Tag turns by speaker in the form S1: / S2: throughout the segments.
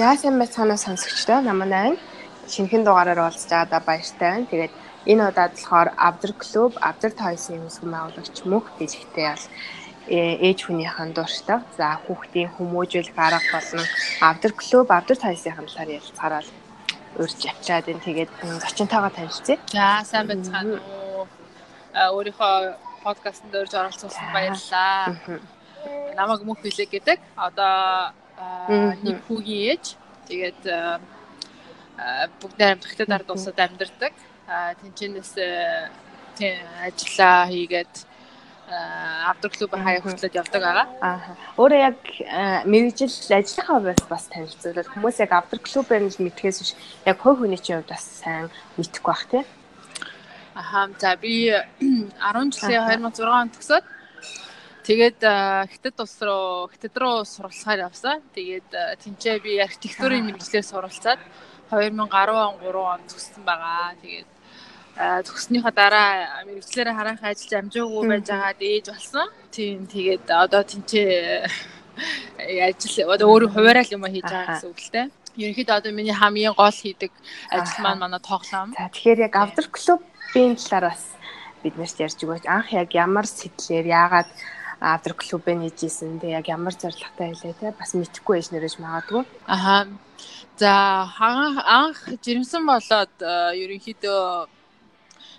S1: За сайн байцгаана сонсогчдоо намайг шинэхэн дугаараар уулзж байгаадаа баяртай байна. Тэгээд энэ удаад болохоор Avdar Club, Avdar Toys-ийн үүсгэн байгуулагч мөнх дэлгэхтэй бол э, ээж хүнийхэн дуртай. За хүүхдийн хүмүүжүүлэх арга болон Avdar Club, Avdar Toys-ийн талаар ярилцахаар урьж явчаад энэ тэгээд зочинтойгоо танилцъя.
S2: За сайн байцгаана уу. Өөрийнхөө подкастт орж оролцуулсан баярлалаа. Намайг мөнх билэг гэдэг. Одоо нэг хүүгийн ээж. Тэгээд бүгд найрамдах хятад ард улсад амьдардаг. Тэнчэнээс тийм ажиллаа хийгээд авдар клуб хаяа хөтлөд явдаг байгаа.
S1: Аа. Өөрөө яг мэрэгжил ажлынхаа бас бас танилцуулаад хүмүүс яг авдар клубээр нь мэдхээс биш яг хой хүний чинь хувьд бас сайн мэдхгүй бах тий.
S2: Ахаа. За би 10 жилийн 2006 онд төгсөөд Тэгээд хятад улс руу хятад руу суралцахаар явсан. Тэгээд тэнцээ би архитектурын мэрэгчлэр суралцаад 2013 он 3 он төгссөн байгаа. Тэгээд төгснөхийн дараа мэрэгчлэрээ харах ажил амжаагүй байж байгаа ээж болсон. Тийм тэгээд одоо тэнцээ ажил одоо өөрөө хуваарай юм хийж байгаа гэсэн үг л дээ. Ерөнхийдөө одоо миний хамгийн гол хийдэг ажил маань манай тоглоом.
S1: За тэгэхээр яг Авдар клубын талаар бас бид нарт ярьж өгөөч. Анх яг ямар сэтлэр яагаад Авдр клубээ нийжсэн. Тэг яг ямар зорилготой байлаа те бас мэдэхгүй байж нэрэж магадгүй.
S2: Аха. За анх жирэмсэн болоод э, ерөнхийдөө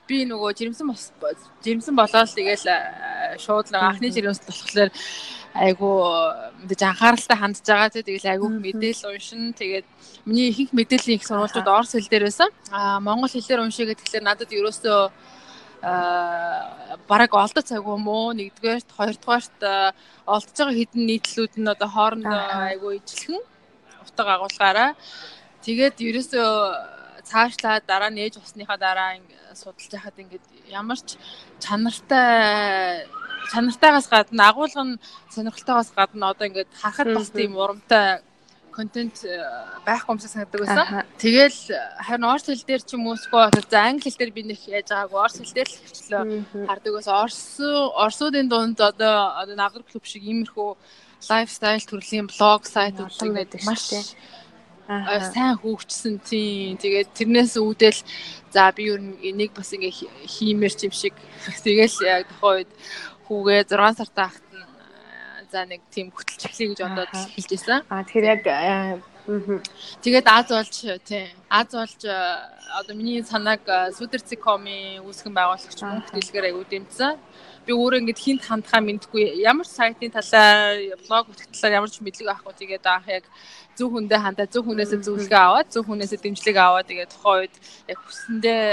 S2: би нөгөө жирэмсэн жирэмсэн болоод тэгэл э, шууд л анхны жирэмс болохоор айгу мэдээж анхааралтай хандж байгаа тий тэгэл айгу мэдээлэл уншин тэгээд миний ихэнх мэдээллийн их сурвалжууд орос хэл дээр байсан. Аа монгол хэлээр уншия гэхэлэр надад ерөөсөө бараг олдоц айгу мó нэгдүгээрт хоёрдугаарт олдож байгаа хідэн нийтлүүд нь одоо хоорондоо айгу ижлэхэн утга агуулгаараа. Тэгээд ерөөсөө цаашлаа дараа нь ээж усныхаа дараа судалж яхад ингээд ямар ч чанартай чанартайгаас гадна агуулга нь сонирхолтойгоос гадна одоо ингээд харахад бас тийм урамтай контент э, байхгүй юмсаа санагддаг байсан. Тэгэл харин орос хэл дээр ч юм уусгүй за англи хэл дээр би нэг яаж байгаагүй орос хэл дээр л хвчлээ хардаг ус орос орсуудын дунд одоо одоо навдар клуб шиг иймэрхүү лайфстайл төрлийн блог сайтууд байдаг маш сайн хөгжсөн тийм. Тэгээд тэрнээс үүдэл за би нь энийг бас ингээ хиймэр юм шиг. Тэгэл яг тухайн үед хүүгээ 6 сартаа ахт за нэг тийм хөтөлж эхлэе гэж бодоод хэлж байсан.
S1: Аа тэгэхээр яг
S2: тэгээд Аз болж тий Аз болж одоо миний санааг Сүдэрцикоми үүсгэн байгуулагч мөнх дэлгэр аягүй дэмжсэн. Би өөрөө ингэж хинт хандхаа мэдгүй ямар сайтын талаар блог бүтгэх талаар ямар ч мэдлэг авахгүй. Тэгээд анх яг зөв хүндээ хандаа зөв хүнээсээ зөвлөгөө аваад зөв хүнээсээ дэмжлэг аваад тэгээд тухайн үед яг хүсэндээ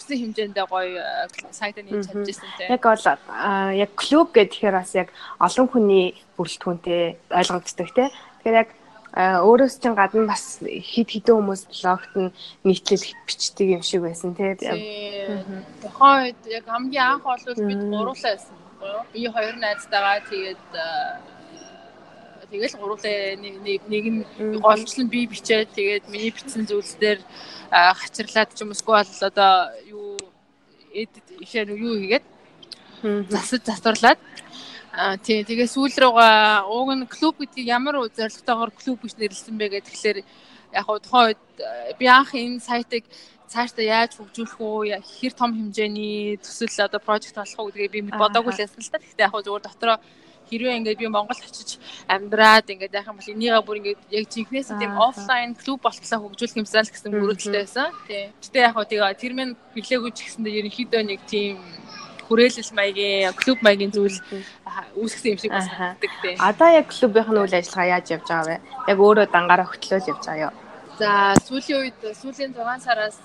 S2: хүссэн хэмжээндээ гоё э, сайтаа нээж чадчихсан тийм.
S1: Яг бол яг клуб гэхээр бас яг олон хүний бүрэлдэхүүнтэй ойлгогддог тийм. Тэгэхээр яг өөрөөс чинь гадна бас хид хідэн хүмүүс блогт нь нийтлэл бичдэг юм шиг байсан
S2: тийм. Тухайн үед яг хамгийн анх бол бид гуруулаа байсан. Би хоёр найзтайгаа тэгээд тэгэл гуруулаа нэг нэг нь голчлон би бичээд тэгээд миний бичсэн зүйлс дээр хачирлаад ч юм уусгүй бол одоо юу эдит ихэр юу хийгээд засаж засварлаад тий тэгээ сүүл рүүгээ ууг нь клуб гэдгийг ямар зорилготойгоор клуб гэж нэрлсэн бэ тэгэхээр яг хуу тухайн үед би анх энэ сайтыг цаашдаа яаж хөгжүүлэх үү хэр том хэмжээний төсөл одоо прожект болох уу гэдгийг би бодоогүй л байсан л та. Гэхдээ яг хуу зүгээр дотроо хэрвээ ингээд би Монгол очиж амьдраад ингээд яах юм бол энийгээ бүр ингээд яг жинхнээс тийм офлайн клуб болтлоо хөгжүүлэх юмсан л гэсэн мөрөөдөлтэй байсан. Тийм. Гэтэ яг хоо тэгээ тэр мэн биглээгүй ч гэсэндээ ерөнхийдөө нэг тийм хүрээлэл маягийн клуб маягийн зүйл үүсгэсэн юм шиг
S1: санагддаг тийм. Одоо яг клубийнх нь үйл ажиллагаа яаж явж байгаа вэ? Яг өөрөө дангаараа хөтлөөл явж байгаа юу?
S2: За сүүлийн үед сүүлийн 6 сараас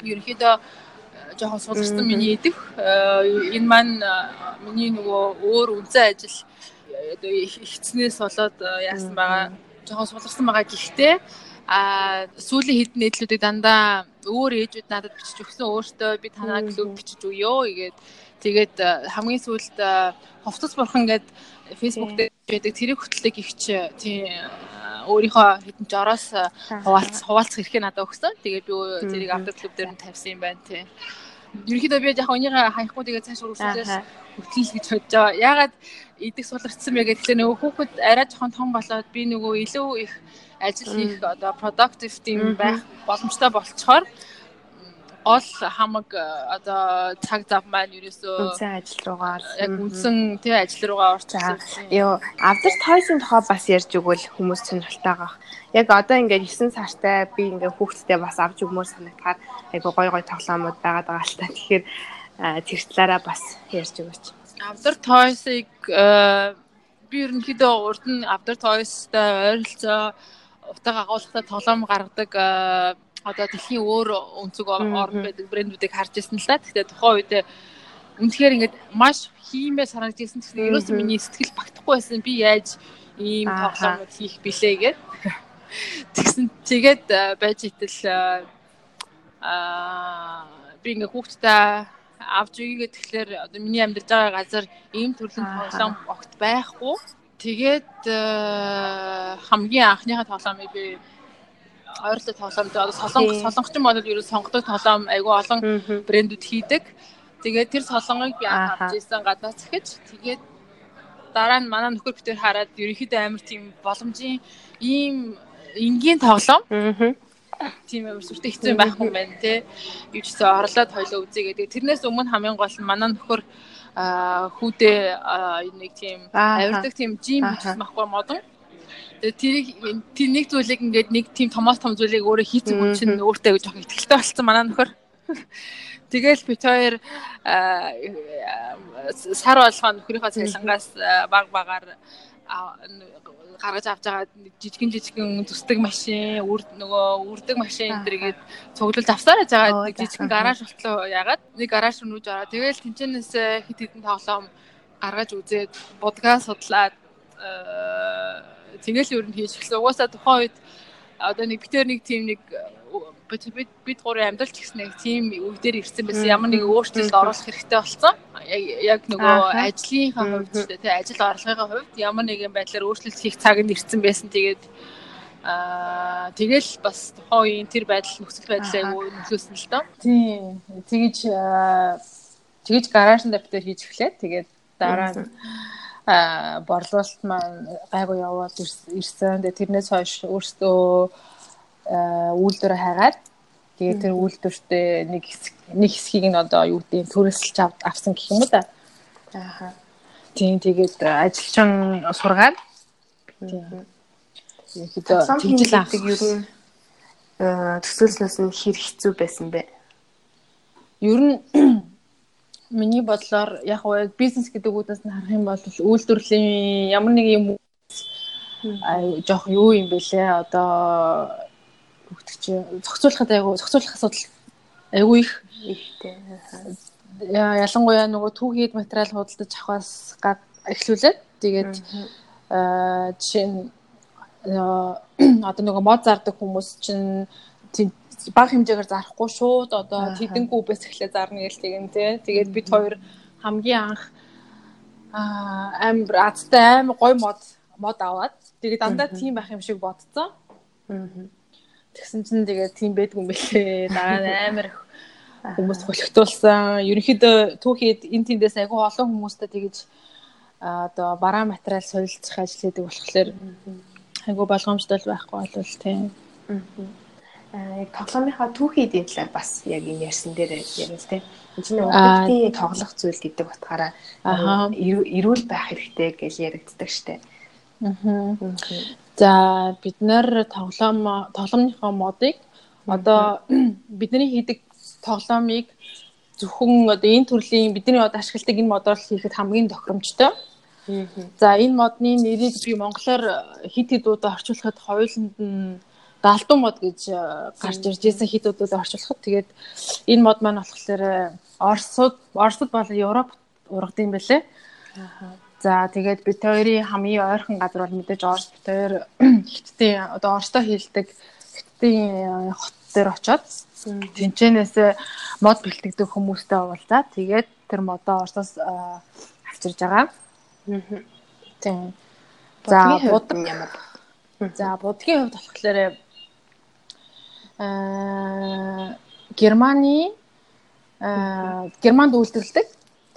S2: ерөнхийдөө жоохон суларсан миний идэх. Энэ маань миний нөгөө өөр үнцэн ажил одоо ихцнээс болоод яасан байгаа. Жоохон суларсан байгаа гэхдээ а сүүлийн хэдэн нийтлүүдийг дандаа өөр ээжүүд надад бичиж өгсөн. Өөртөө би танаа клуб бичиж өгөө игээд тэгээд хамгийн сүүлд ховцос бурхан гээд фейсбુક дээр байдаг тэрийг хөтлөг ихч тийм өөрийнхөө хэдэн жороос хуваалц хуваалцах хэрэгтэй надад өгсөн. Тэгээд би тэрийг автор клуб дээр нь тавьсан юм байна тий. Ерөнхийдөө би яг өнийгөө хаяхгүй тэгээ цааш үргэлжлүүлээс хөтлөл гэж бодож байгаа. Ягаад идэх суларчсан бэ гэхлээр нөгөө хүүхэд арай жоохон том болоод би нөгөө илүү их ажил хийх одоо productive team байх боломжтой болцохоор гол хамаг э, одоо цаг зав маань ерөөсөө
S1: үнсэн ажил руугаа
S2: яг үнсэн тий ажил руугаа орчихсон.
S1: Йоо, авдар тойсын тухай бас ярьж өгвөл хүмүүс сонирхолтой байгаа. Яг одоо ингээд 9 сартай би ингээд хүүхдтэй бас авч өгмөр санагдахаар айгу гой гой тоглоомод байгаад байгаа л та. Тэгэхээр э, тэр талаараа бас ярьж өгөөч.
S2: Авдар тойсыг э, би ерөнхийдөө урд нь авдар тойстой ойролцоо утга агуулгатай тоглоом гаргадаг одоо дэлхийн өөр өнцөг орн байдаг брэндүүдийг харж ирсэн л да. Гэхдээ тухайн үед үнэхээр ингээд маш хиймээ санагдчихсан. Тэгэхээр ерөөсөө миний сэтгэл багтахгүй байсан. Би яаж ийм тоглоомод хийх билээ гэд. Тэгсэн тэгээд байж итэл аа би ингээд хүүхдтэй авч игээд тэгэхээр одоо миний амьдарч байгаа газар ийм төрлийн тоглоом огт байхгүй. Тэгээд хамгийн анхныхаа тоглоомыг би ойрлоо тоглоомд одоо солонгос солонгоч юм бол ерөө сонгодог тоглоом айгүй олон брэндүүд хийдэг. Тэгээд тэр солонгыг би авч ирсэн гаднаас захиж тэгээд дараа нь манай нөхөр битэр хараад ерөнхийдөө амар тийм боломжийн ийм энгийн тоглоом. Тийм амар сүртэй хэцүү байх юм байна те. Юу ч гэсэн орлоод хойлоо үзье гэдэг. Тэрнээс өмнө хамгийн гол нь манай нөхөр хүүдээ нэг тийм авирдаг тийм жим хийсэн байхгүй модон тэрийг тэр нэг зүйлийг ингээд нэг тийм томоос том зүйлийг өөрөө хийцэн хүн чинь өөртөө жоох ихтэлтэй болсон манай нөхөр. Тэгэл бит хоёр сар болгоо нөхрийнхөө цалингаас баг багаар гаргаж авч байгаа жижигэн жижигэн зүсдэг машин, үр нөгөө үрдэг машин энэ төргээд цуглуулж авсаар байгаа. Жижигэн гараж болтлоо ягаад? Нэг гараж руу нүүж ороо. Тэгэл тэнцэнээс хит хитэн тоглоом гаргаж үзээд подкаст судлаад тэгэл ер нь хийж эхэлсэн. Угаасаа тухайн үед одоо нэг битэр нэг тийм нэг бид бид гурван амьдралч гэсэн нэг тийм үе дээр ирсэн байсан. Ямар нэг өөрчлөлт оруулах хэрэгтэй болсон. Яг нөгөө ажлынхаа хувьд ч тийм ажил орлогын хувьд ямар нэгэн байдлаар өөрчлөлт хийх цаг нь ирсэн байсан. Тэгээд Аа тэгэл бас тухайн үеийн тэр байдал нөхцөл байдлаа нөлөөсөн л доо. Тийм. Тэгэж тэгэж гараажн дээр хийж эхлэв. Тэгээд дараа нь борлуулалт маань гайгүй яваад ирсэн. Тэгээ тэрнээс хойш өөртөө үйлдвэр хайгаад тэгээ тэр үйлдвэртээ нэг нэг хэсгийг нь одоо юу гэдэг төрөсөлж авсан гэх юм уу да. Аа. Тийм тэгээд ажилчин сургаад тийм хэд тэгжил авдаг юу нь төсөөлснөөс нь хэр хэцүү байсан бэ? Ер нь Миний бодлоор яг уу бизнес гэдэг үгнээс нь харах юм бол үйлдвэрлэлийн ямар нэг юм аа жоох юу юм бэлээ? Одоо хөгтөч зохицуулахад айгу зохицуулах асуудал айгу их ихтэй. Ялангуяа нөгөө түүхийд материал худалдаж авахаас гад эхлүүлээд тэгээд жишээ нь одоо нөгөө мод зардаг хүмүүс чинь баг хэмжээгээр зарахгүй шууд одоо тэдэнгүү үбэс эхлээ зарна гэл тэгэн тий. Тэгээд бид хоёр хамгийн анх амар азтай амар гой мод мод аваад тэгээд дандаа тийм байх юм шиг бодцсон. Тэгсэн чинь тэгээд тийм байдгүй юм бэлээ. Дараа нь амар хүмүүс холигтуулсан. Ерөнхийдөө түүхийд эн тэндээс айгүй олон хүмүүстэй тэгэж одоо бараа материал солилцох ажил хийдэг болохоор айгүй болгоомжтой байхгүй болвол тийм. Аа яг тоглоомынхаа түүхий эдийн талаар бас яг энэ ярьсан дээр ярил л те. Энд чинь хүүхдийн тоглох зүйл гэдэг утгаараа эрүүл байх хэрэгтэй гэж яригддаг штэ. Аа. За бид нэр тоглоом тоглоомныхоо модыг одоо бидний хийдэг тоглоомыг зөвхөн одоо энэ төрлийн бидний одоо ашигладаг энэ модоор хийхэд хамгийн тохиромжтой. За энэ модны нэрийг би монголоор хит хит удаа орчуулахад хоёуланд нь даалтун мод гэж э, гарч ирж байсан хитүүдүүд орчуулахад тэгээд энэ мод маань болохоор э, Оросууд Оросууд болон Европ ургадсан байлээ. За тэгээд бид хоёрын хамгийн ойрхон газар бол мэдээж Орос бид хоёр хиттийн одоо Оростой хийлдэг хиттийн э, хот дээр очоод тэнцэнээс мод бэлтгэдэг хүмүүстэй уулзаад тэгээд тэр модоо Оросоос авчирж байгаа. Тийм. За будаг ямар. За будгийн хувьд болохоор Германы Аа Германд үйлдвэрлэдэг.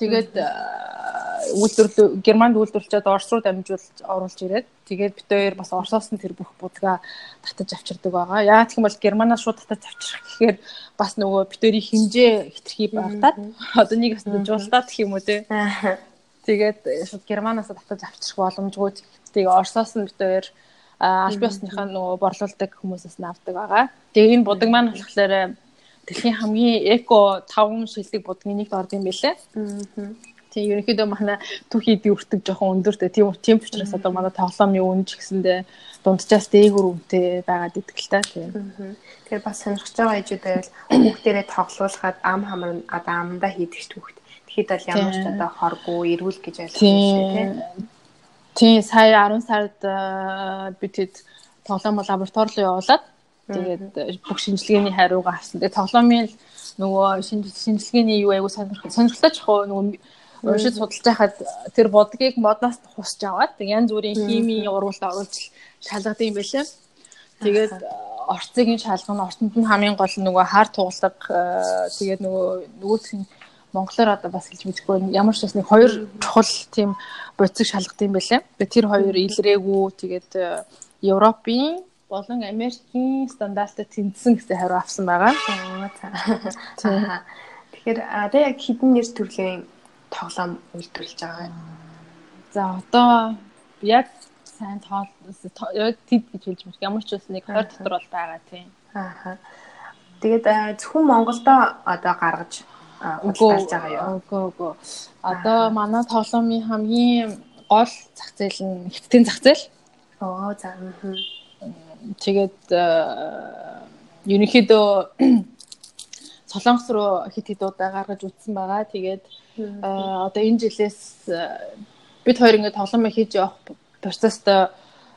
S2: Тэгээд үйлдвэрлэл Германд үйлдвэрлэжээд Орос руу дамжуулж оруулж ирээд тэгээд бид хоёр бас Оросоос нь тэр бүх будгаа татаж авчирдаг байгаа. Яагаад юм бол Германаас шууд татаж авчрах гэхээр бас нөгөө бид хоёрын хэмжээ хитрхий багтаад одоо нэг бас жуултаад гэх юм уу те. Тэгээд шууд Германаас татаж авчрах боломжгүй. Тэгээд Оросоос нь бид хоёр аль биесныхаа нөгөө борлуулдаг хүмүүсээс нь авдаг байгаа. Тэгээ энэ будаг маань болохоор дэлхийн хамгийн эко 5 шилдэг будгийн нэгт орд юм байлээ. Аа Тийм ерөнхийдөө манай түүхий дүүртэг жоохон өндөртэй. Тийм тийм учраас одоо манай тоглоомны үн ч гэсэндээ дунджаас дээгүүр үнэтэй байгаад идэг л та тийм.
S1: Тэгэхээр бас сонирхож байгаа ээжүүд байвал хүүхдэрээ тоглуулахад ам хамар одоо амдаа хийдэг ч хүүхд. Тэгэхэд бол ямар ч одоо хоргүй, эрүүл гэж ойлгож байна тийм.
S2: Тийм сая 10 сард бид хэд тоглоом лаборатори руу явуулаад тэгээд бүх шинжилгээний хариугаа авсан. Тэгээд тоглоомын нөгөө шинжилгээний юу айгу сонирхолтой ч яг нөгөө уншиж судалж байхад тэр бодгийг модоос хусч аваад янз бүрийн химийн урвалд оруулж шалгадаг юм байлаа. Тэгээд орцгийн шалгана ортонд нь хамгийн гол нөгөө хар тугалаг тэгээд нөгөө нөгөөх нь монголоор одоо бас хэлж мэдэхгүй ямар ч бас нэг хоёр чухал тийм бодисыг шалгадаг юм байлаа. Тэр хоёр илрээгүй тэгээд Европын болон Америкийн стандартад тэнцсэн гэсэн хариу авсан байгаа.
S1: Тэгэхээр одоо яг хэдэн нэр төрлийн тоглоом үйлдвэрлэж байгаа юм.
S2: За одоо яг сайн тоол яг тэд гэж хэлж мэх ямар ч бас нэг 20 дотор бол байгаа тийм.
S1: Аа. Тэгээд зөвхөн Монголдо одоо гаргаж үйлдвэрлэж байгаа юу?
S2: Үгүй үгүй. Одоо манай тоглоомын хамгийн гол зах зээл нь хэвтийн зах зээл.
S1: Оо за.
S2: Тэгээд ерөнхийдөө Солонгос руу хит хит удаа гаргаж үтсэн байгаа. Тэгээд одоо энэ жилээс бид хоёр ингээд тоглоом хийж явах процесст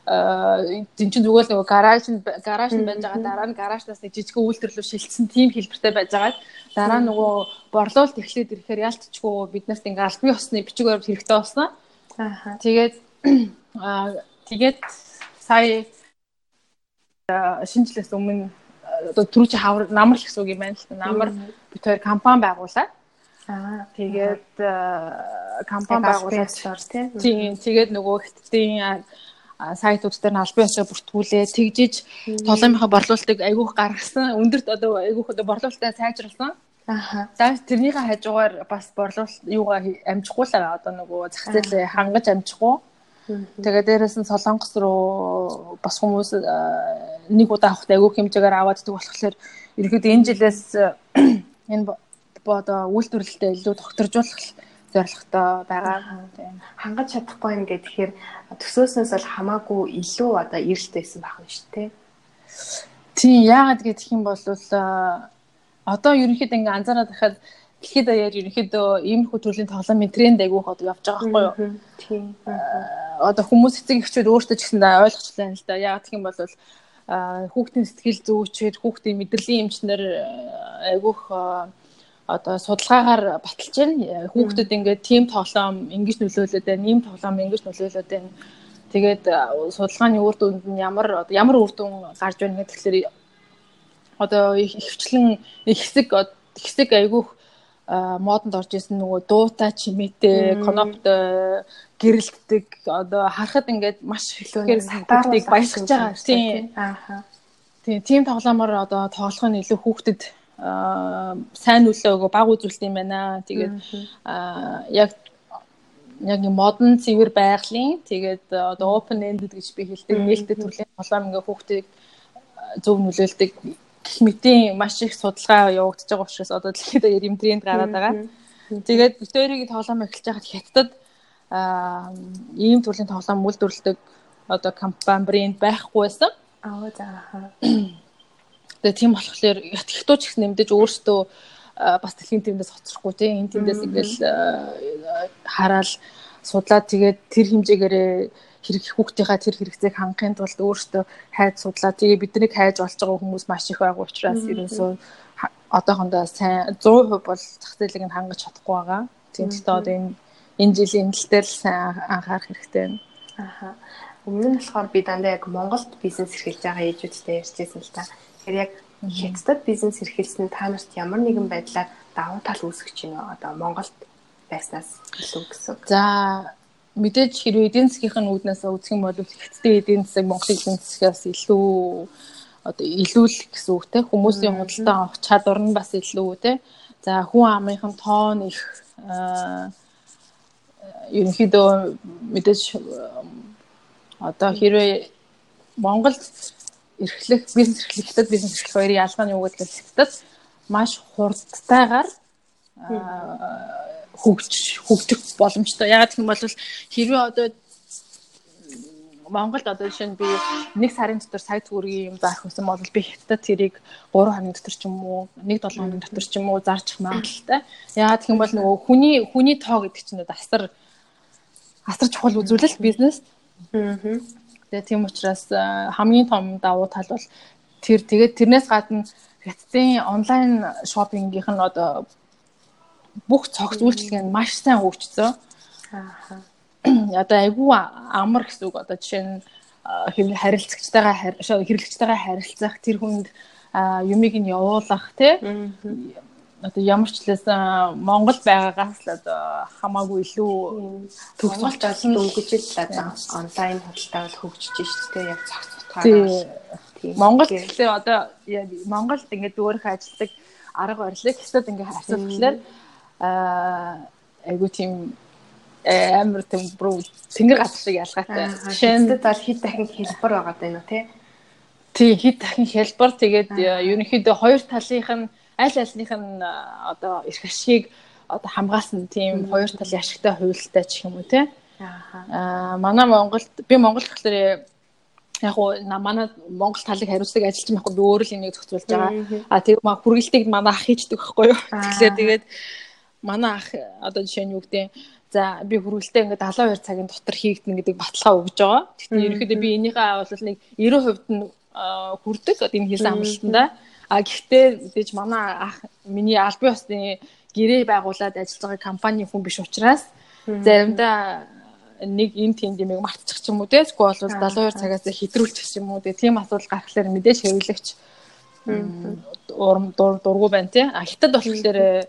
S2: энэ чинь зүгээр л нөгөө гараж гараж нь байж байгаа дараа нь гаражнаас нэг жижиг үйлдвэрлэл шилжсэн тийм хэлбэртэй байж байгаа. Дараа нөгөө борлуулалт эхлээд ирэхээр ялтчгүй бид нарт ингээ албан ёсны бичиг баримт хэрэгтэй болсон. Аа. Тэгээд тэгээд сая шинжлээс өмнө одоо түрүү чи хавар намар их үг юм байна л та. Намар бид хоёр компани байгуулаад Аа тэгээд компани байгуулаад тийм тэгээд нөгөө хэдтийн сайтууд дээр нь албан ёсоо бүртгүүлээ тэгжиж тоглоомынхаа борлуулалтыг айгүйх гаргасан өндөрт одоо айгүйх одоо борлуулалтаа сайжруулсан Аа. За тэрнийхээ хажуугаар бас борлуулалт юугаа амжихгүй л байгаа. Одоо нөгөө зах зээлээ хангаж амжихгүй. Тэгээ дээрэс нь Солонгос руу бас хүмүүс нэг удаа авахтай айгүй хэмжээгээр аваад ддэг болохоор ерөөхдөө энэ жилээс энэ одоо үйлдвэрлэлтэд илүү докторжуулах зорилготой байгаа.
S1: Хангаж чадахгүй юм гэдэг тэгэхээр төсөөснөөс бол хамаагүй илүү одоо эрэлттэйсэн байх нь шүү дээ.
S2: Тийм яагаад гэх юм бол одоо ерөнхийдөө ингээ анзаараад байхад Тэгэхэд яг ерөнхийдөө иймэрхүү төрлийн тоглоомын тренд айгүй хот явж байгаа байхгүй юу? Тийм. Одоо хүмүүс эцэг эхчүүд өөртөө ч гэсэн ойлгочлаа юм л да. Яг гэх юм бол хүүхдийн сэтгэл зүйчээр хүүхдийн мэдрэлийн эмчнэр айгүйх одоо судалгаагаар баталж байна. Хүүхдүүд ингээд тим тоглоом ингэж нөлөөлөд байна, ийм тоглоом ингэж нөлөөлөд байна. Тэгээд судалгааны үр дүнд нь ямар ямар үр дүн гарч байна гэхээр одоо ихвчлэн их хэсэг хэсэг айгүйх модонд орж исэн нөгөө дуута чимээтэй коноптой гэрэлтдэг одоо харахад ингээд маш ихээр хүүхдийг баясгаж байгаа тийм ааха тийм тийм тоглоомоор одоо тоглох нь илүү хүүхдэд сайн нөлөө өгөө баг үзүүлэлт юм байна. Тэгээд яг яг модон цэвэр байгалийн тэгээд одоо open ended гэж би хэлдэг нээлттэй төрлийн тоглоом ингээ хүүхдийг зөв нөлөөлдөг гэх мэтийн маш их судалгаа явагдаж байгаа учраас одоо дэлхийд ийм тренд гараад байгаа. Тэгээд битүүрийн тоглоом эхэлж байхад хятадд ийм төрлийн тоглоом үйлдвэрлэдэг одоо компани брэнд байхгүй байсан.
S1: Аа зааха.
S2: Тэгээ тийм болохоор хятадч их нэмдэж өөрсдөө бас дэлхийн тэмдээс хоцрохгүй тийм энэ тэмдээс ингээл хараал судлаад тэгээд тэр хэмжээгээрээ хэрэг хүүхдийнхаа тэр хэрэгцээг хангахын тулд өөртөө хайж судлаа. Тэгээ биднийг хайж болж байгаа хүмүүс маш их байгаа учраас ерөөсөө одоохондоо сайн 100% бол зах зээлийг нь хангаж чадахгүй байгаа. Тийм гэхдээ одоо энэ энэ жилийн эмнэлтээр л сайн анхаарах хэрэгтэй байна.
S1: Аха. Өмнө нь болохоор би дандаа яг Монголд бизнес эрхэлж байгаа ээжүүдтэй ярьжсэн л та. Тэгэхээр яг хятадд бизнес эрхэлсэн та нарт ямар нэгэн байдлаар давуу тал үүсгэж байна одоо Монголд байснаас илүү гэсэн.
S2: За мэдээж хэрвээ эдийн засгийн үүднээс үзэх юм бол хятадын эдийн засаг Монголын эдийн засгаас илүү одоо илүүлэх гэсэн үг те. Хүмүүсийн худалдаа авах чадвар нь бас илүү те. За хүн амынхан тоон их ерөнхийдөө мэдээж одоо хэрвээ Монголд эрхлэх бизнес эрхлэх хятад бизнес эрхлэх хоёрын ялгаа нь юу гэдэг хятад маш хурдтайгаар хөгж хөгжих боломжтой. Яг гэх юм бол хэрвээ одоо Монголд одоо жишээ нь би нэг сарын дотор сая төгрөгийн юм зарах гэсэн бол би хятад тэрийг 3 хоногийн дотор ч юм уу 1-7 хоногийн дотор ч юм уу зарчих магадлалтай. Яагаад гэх юм бол нөгөө хүний хүний тоо гэдэг чинь асар асар чухал үзүүлэлт бизнес. Аа. Тэгээ тийм учраас хамгийн том давуу тал бол тэр тэгээд тэрнээс гадна хятадын онлайн шопингийнх нь одоо бүх цогц үйлчлэг нь маш сайн хөгжсөн. Аа одоо айгүй амар гэсэн үг одоо жишээ нь харилцагчтайгаа хэрэглэгчтэйгээ харилцах тэр хүнд юмыг нь явуулах тий одоо ямар ч лээс Монгол байгаагаас л одоо хамаагүй илүү
S1: төгс болж олон өнгөж л онлайн худалдаа бол хөгжиж шүү дээ. Яг цогц утгаараа
S2: Монгол гэхдээ одоо Монголд ингээд өөрийнхөө ажилдаг арга барилыг хэсэд ингээд харьцуулахлаар айгүй тийм амар тийм бүр тэнгэр газар шиг ялгаатай.
S1: Нь бол хэд дахин хэлбэр байгаа даа юу тий.
S2: Тий хэд дахин хэлбэр. Тэгээд ерөнхийдөө хоёр талынх нь аль альных нь одоо эрх ашиг одоо хамгаалсан тийм хоёр талын ашигтай хувилтай ч юм уу тий. Аа манай Монголд би Монгол гэхлээр яг уу манай Монгол талыг хариуцдаг ажилч байхгүй би өөрөө л энийг зохицуулж байгаа. А тийм маа хүргэлтийг манай ах хийждэг байхгүй юу. Тэгэхээр тэгээд манай ах одоо жишээ нь юу гэдэг За би хүргэлтээ ингээд 72 цагийн дотор хийгдэнэ гэдэг баталгаа өгж байгаа. Гэхдээ ерөнхийдөө би энийхээ бол нэг 90% нь хүрдэг энэ хийсэн амлалтанда. А гэхдээ мэдээж манай ах миний албан ёсны гэрээ байгуулад ажиллаж байгаа компани хүн биш учраас заримдаа нэг энэ тийм димийг мартчих ч юм уу те эсвэл бол 72 цагаас хэтрүүлчих ч юм уу тийм асуудал гарахлаар мэдээж хэвлэгч урам дургу байна те. А хятад болохоор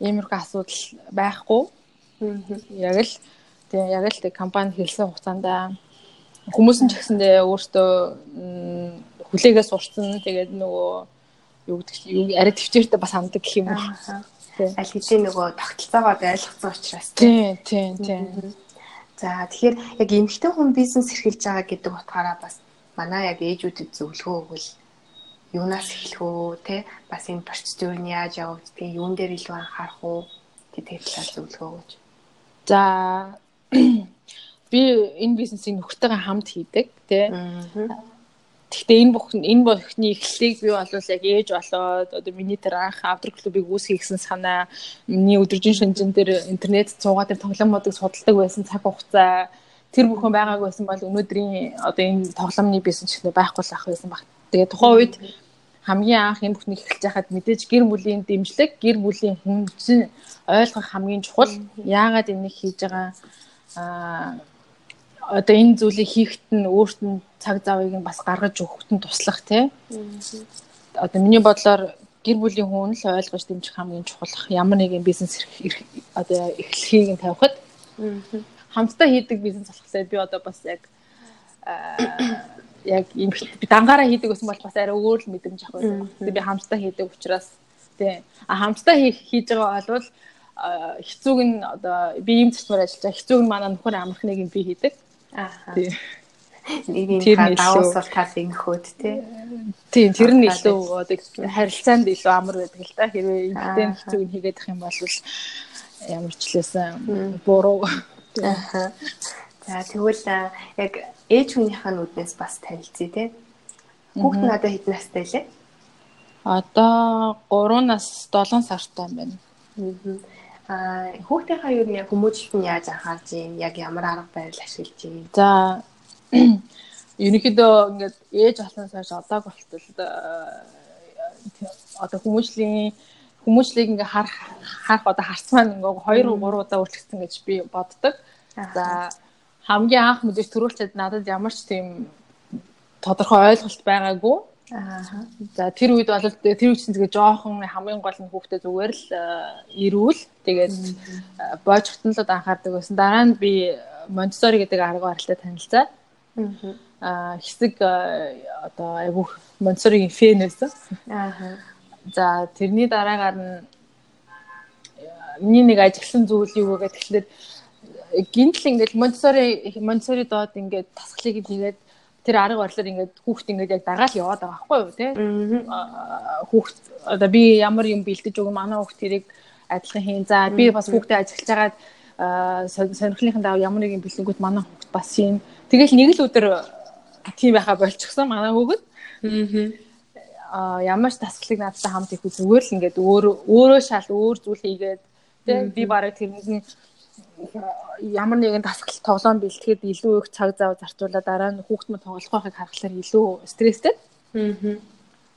S2: иймэрхүү асуудал байхгүй. Яг л тэгээ яг л компани хэлсэн хугацаанд хүмүүс нь ч гэсэндээ өөртөө хүлээгээ сурцсан тэгээд нөгөө юу гэдэг юу арай төвчээртэй бас ханддаг гэх юм уу.
S1: Аль хэдийн нөгөө тогтолцоогоо ойлгоцсон учраас
S2: тийм тийм тийм.
S1: За тэгэхээр яг эмэгтэй хүн бизнес эрхэлж байгаа гэдэг утгаараа бас манай яг ээжүүдэд зөвлөгөө өгвөл юунаас эхлэх үү те бас энэ процедур нь яаж явагдгийг юун дээр илүү анхаарах уу гэдэг талаар зөвлөгөө өгөөч.
S2: За би энэ бизнесийг нөхөртэйгээ хамт хийдэг тий. Гэхдээ энэ бүх энэ бүхний эхлэлийг би бол яг ээж болоод одоо миний тэр анх авдар клубыг үүсгэх гэсэн санаа миний өдөржин шинжин дээр интернет цуугаа дээр тоглоомуудыг судалдаг байсан цаг хугацаа тэр бүхэн байгаагүй байсан бол өнөөдрийн одоо энэ тоглоомны бизнес ч байхгүй л ах байсан баг. Тэгээ тухайн үед хамгийн анх энэ бүхнийг эхэлж байхад мэдээж гэр бүлийн дэмжлэг, гэр бүлийн хүнчин ойлгох хамгийн чухал. Яагаад энийг хийж байгаа аа одоо энэ зүйлийг хийхэд нь өөрт нь цаг завыг нь бас гаргаж өгөхөд нь туслах тий. Одоо миний бодлоор гэр бүлийн хүн л ойлгож дэмжих хамгийн чухал. Ямар нэгэн бизнес одоо эхлэхийг нь тавихад хамтдаа хийдэг бизнес болохлээр би одоо бас яг яг юм би дангаараа хийдэг гэсэн бол бас арай өөр л мэдрэмж авах байсан. Тэгээ би хамтдаа хийдэг учраас тий. А хамтдаа хийж байгаа бол хэцүүг нь одоо би ийм зарчмаар ажиллаж байгаа. Хэцүүг нь манай нөхөр амархныг би хийдэг. Аа. Тий.
S1: Нэг юм даваас бол тал ингэхүүд тий.
S2: Тийм тэр нь илүү одоо харилцаанд илүү амар байдаг л да. Хэрвээ эмгтэн хэцүүг нь хийгээд ах юм бол ямар ч лээсэн буруу.
S1: Аа. За тэгвэл яг ээж хүнийхээ нүднээс бас танилцъя те. Хүүхэд нь одоо хэдэн настай лээ?
S2: Одоо 3-наас 7 сартай байна.
S1: Аа хүүхдийнхаа юу нэг хүмүүжлэлт нь яаж анхаарч юм? Яг ямар арга барил ашиглаж юм?
S2: За ерөнхийдөө ингээд ээж болсон цааш одоог болтол одоо хүмүүжлийн хүмүүжлийг ингээ харах харах одоо харцмаа ингээ 2 3 удаа өөрчлөгдсөн гэж би боддог. За хамгийн анх мэдээж төрүүлчихэд надад ямар ч тийм тодорхой ойлголт байгаагүй. Аа. За тэр үед бол тэр үед чинь тэгээ жоохон хамгийн гол нь хүүхдээ зүгээр л ирүүл тэгээд боожгтон л анхаардаг байсан. Дараа нь би Монтсори гэдэг арга барилтай танилцаад аа хэсэг одоо айгу Монтсоригийн фэн байсан. Аа. За тэрний дараагаар нь миний нэг ажигласан зүйл юу вэ гэхээр гинтл ингээд Монтсори Монтсори доод ингээд тасгалыг хийгээд тэр арга барилаар ингээд хүүхд ингээд яг дагаал яваад байгаа байхгүй юу тий? Хүүхд одоо би ямар юм бэлдэж өгөө манай хүүхд тэрийг адилхан хийн. За би бас хүүхдэд ажиглаж байгаа сонирхлынхын даа ямар нэгэн бэлэнгүүт манай хүүхд бас юм тэгэл нэг л өдөр тийм байха болчихсон манай хүүхд аа ямар ч тасгалыг надтай хамт их зүгээр л ингээд өөрөө өөрөө шал өөр зүйл хийгээд тий? Би бараг тэрнээс нь ямар нэгэн дасгал тоглоом бэлтгэхэд илүү их цаг зав зарцуулаад дараа нь хүүхд мө тоглох байхыг харахаар илүү стресстэй. Аа.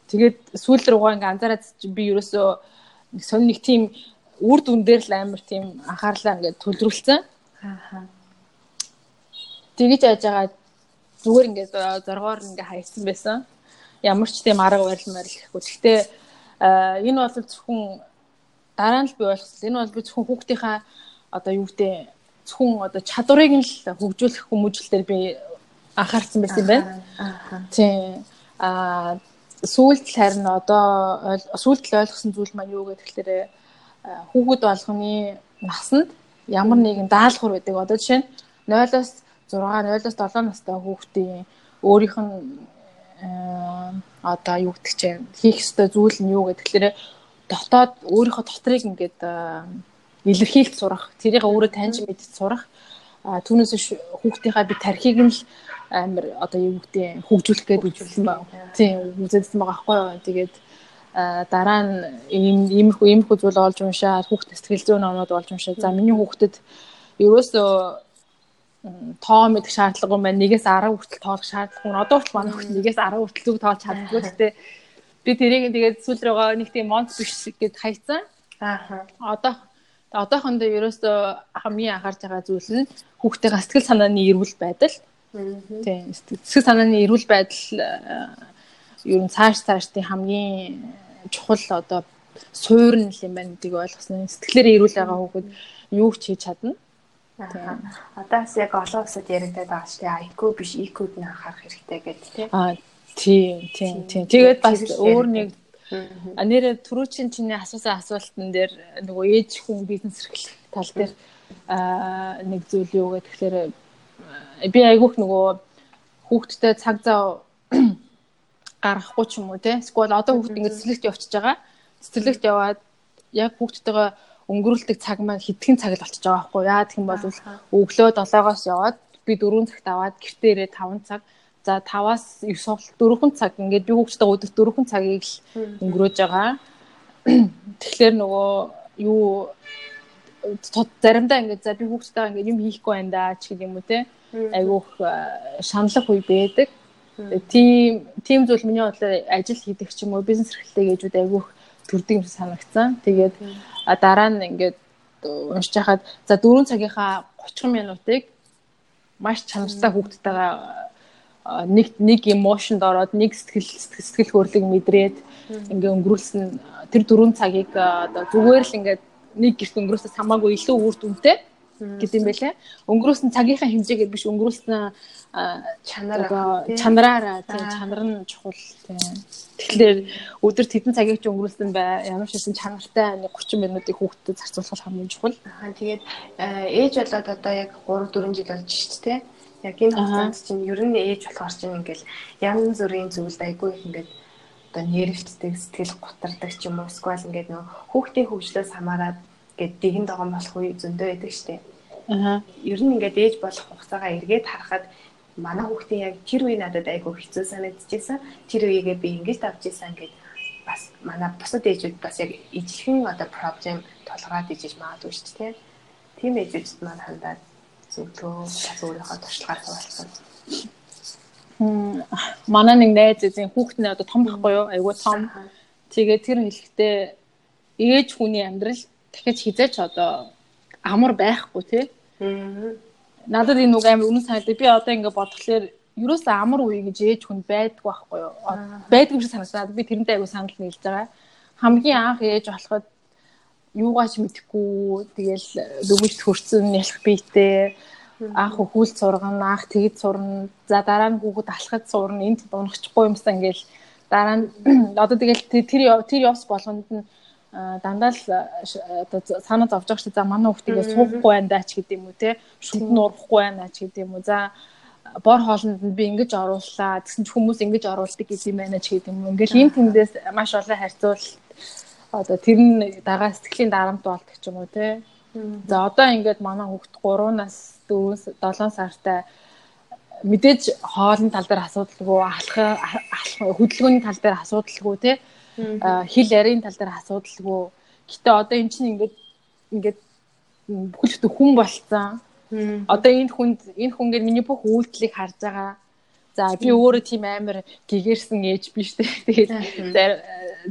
S2: Тэгээд сүүл рүүгээ ингээ анзаараад би ерөөсөө сонь нэг тийм үр дүн дээр л амар тийм анхаарлаа ингээ төлрүүлсэн. Аа. Тэгэж яаж байгаа зүгээр ингээ зоргоор ингээ хайсан байсан. Ямар ч тийм арга барил марил гэхгүй. Гэхдээ энэ бол зөвхөн дараа нь л би ойлгосон. Энэ бол би зөвхөн хүүхдийнхаа одоо юу гэдэг зөвхөн одоо чадварыг нь л хөгжүүлэх хүмүүжлэлээр би анхаарсан байсан юм байна. Тийм. Аа сүүлд харин одоо сүүлд л ойлгосон зүйл маань юу гэхээр хүүхэд болгоны насанд ямар нэгэн даалгавар байдаг. Одоо жишээ нь 0-оос 6, 0-оос 7 настай хүүхдийн өөрийнх нь одоо юу гэдэг чинь хийх ёстой зүйл нь юу гэхээр дотоод өөрийнхөө дотрыг ингээд илэрхийлж сурах, тэрийг өөрөө таньж мэдж сурах. А түүнээс хүүхдийнхаа би тархийг нь л амар одоо юу гэдэг хөгжүүлэх гээд үзүүлсэн ба. Тийм үзүүлсэн байгаа байхгүй юу. Тэгээд дараа нь ийм иймэрхүү иймэрхүү зүйл олж уншаад хүүхд сэтгэл зүйн номнууд олж уншаад за миний хүүхдэд ерөөсөө тоо мэдэх шаардлагагүй байна. Нэгээс 10 хүртэл тоолох шаардлагагүй. Одоо ч манай хүүхд нэгээс 10 хүртэл зүг тоолж чаддгүй. Гэхдээ би тэрийг тэгээд сүүл рүүгээ нэг тийм монц биш гэд хайцсан. Аа. Одоо одоохондоо ерөөсөө хамгийн анхаарч байгаа зүйл нь хүүхдийн сэтгэл санааны эрүүл байдал. Тийм сэтгэл санааны эрүүл байдал ер нь цааш цаашдын хамгийн чухал одоо суурь нь юм байна гэдгийг ойлгосон. Сэтгэлээр эрүүл байгаа хүүхэд юу ч хийж чадна.
S1: Тийм. Одоо бас яг олон улсад яригдаад байгаа шүү дээ. IQ биш EQ-д нь анхаарах хэрэгтэй гэдэг тийм.
S2: Аа тийм тийм тийм. Тэгээд бас өөр нэг А нэрээ түрүүчийн чиний асуусан асуултан дээр нөгөө ээж хүн бизнес эрхлэх тал дээр нэг зүйл юу гэх тэгэхээр би айгүйх нөгөө хүүхдтэй цаг зав гаргахгүй ч юм уу те. Эсвэл одоо хүүхд ингэ цэцэрлэгт явчихж байгаа. Цэцэрлэгт яваад яг хүүхдтэйгээ өнгөрүүлдэг цаг маань хэдхэн цаг л болчихж байгаа байхгүй яа гэх юм бол өглөө 7-оос яваад би 4 цагт аваад гэртээ ирээ 5 цаг За 5-аас 9 сургалт 4 цаг ингээд би хүүхдтэй өдөрт 4 цагийг л өнгөрөөж байгаа. Тэгэхээр нөгөө юу заримдаа ингээд за би хүүхдтэйгээ ингээд юм хийхгүй байна да ч гэдэг юм уу те. Айгүйх шаналх үе байдаг. Тийм тийм зүйл миний бодлоор ажил хийдэг ч юм уу бизнес эрхлэлтэй ээжүүд айгүйх төрдөг юм санагцсан. Тэгээд дараа нь ингээд уншиж хахад за 4 цагийнхаа 30 минутыг маш чанартай хүүхдтэйгээ нэг нэг эмошнд ороод нэг сэтгэл сэтгэл хөдлөг мэдрээд ингээ өнгөрүүлсэн тэр дөрвөн цагийг одоо зүгээр л ингээ нэг гэрт өнгөрөөсөс хамаагүй илүү үр дүнтэй гэдэг юм байлаа. Өнгөрөөсөн цагийнхаа хэмжээгээр биш өнгөрөөсөн
S1: чанараа
S2: чанараараа тийм чанар нь чухал тийм. Тэгэхээр өдөрт хэдэн цагийг ч өнгөрүүлсэн бай. Ямар ч хэсэн чанартай нэг 30 минутыг хүүхдэд зарцуулах хамгийн чухал.
S1: Аа тэгээд ээж болоод одоо яг 3 4 жил болж шүү дээ Яг энэ хугацаанд чинь ер нь ээж болохоор чинь ингээл янз бүрийн зүйлд айгүй их ингээд одоо нервчдэг сэтгэл гутардаг ч юм уу эсвэл ингээд нөө хүүхдийн хөгжлөөс хамаарат ингээд дэгэн догоон болох үе зөндөө байдаг штэ. Аа. Ер нь ингээд ээж болох хугацаагаа эргээд харахад манай хүүхдийн яг тэр үе надад айгүй хэцүү санагдчихсан. Тэр үеигээ би ингэж давж исэн ингээд бас манай бусад ээжүүд бас яг ижлэхэн одоо проблем толгойд ижиж магадгүй шүү дээ. Тийм ээжүүдэд маань хандаад зөвлөө бас өөрийнхөө туршлагаар хуваалцсан.
S2: Хм манай нэг найз эзэн хүүхэд нь одоо том байхгүй юу? Айгуу том. Тэгээд тэр хэлэхдээ ээж хүний амьдрал дахиж хизээч одоо амар байхгүй тий. надад энэ үг амар үнэн санагдав. Би одоо ингээ бодглохлоор ерөөсөө амар үе гэж ээж хүн байдг байхгүй юу? Байдг юм шиг санагдаад би тэрнтэй айгу санал нийлж байгаа. Хамгийн анх ээж болоход юугаач мэдэхгүй тэгэл дөвөлт хөрцөн ялах биетэй анх хөхүүл сургана, анх тэгэд сурна. За дараа нь хүүхэд алхахад сурна. Энд унахчихгүй юмсан ингээл дараа нь одоо тэгэл тэр тэр явс болгонд нь дандаа л одоо санаа зовж байгаа шүү. За манай хүүхдгээ суухгүй байна даач гэдэг юм уу те. Шүд нь урахгүй байна ч гэдэг юм уу. За бор хоолнд нь би ингэж орууллаа. Тэгсэн ч хүмүүс ингэж оруулдаг гэдэг юм байна ч гэдэг юм. Ингээл энэ тэндээс маш олон харьцуул одоо тэр нь дагаа сэтгэлийн дарамт болдог ч юм уу те. За одоо ингээд манай хүүхд 3 нас 4 7 сартай мэдээж хоолны тал дээр асуудалгүй алхах хөдөлгөөний тал дээр асуудалгүй те хэл ярийн тал дээр асуудалгүй гэтээ одоо эн чинь ингээд ингээд бүхэлдээ хүн болцсон Одоо энэ хүнд энэ хүнгээр миний бүх үйлдэлийг харж байгаа. За би өөрөө тийм амар гэгэрсэн ээж биш үү. Тэгээд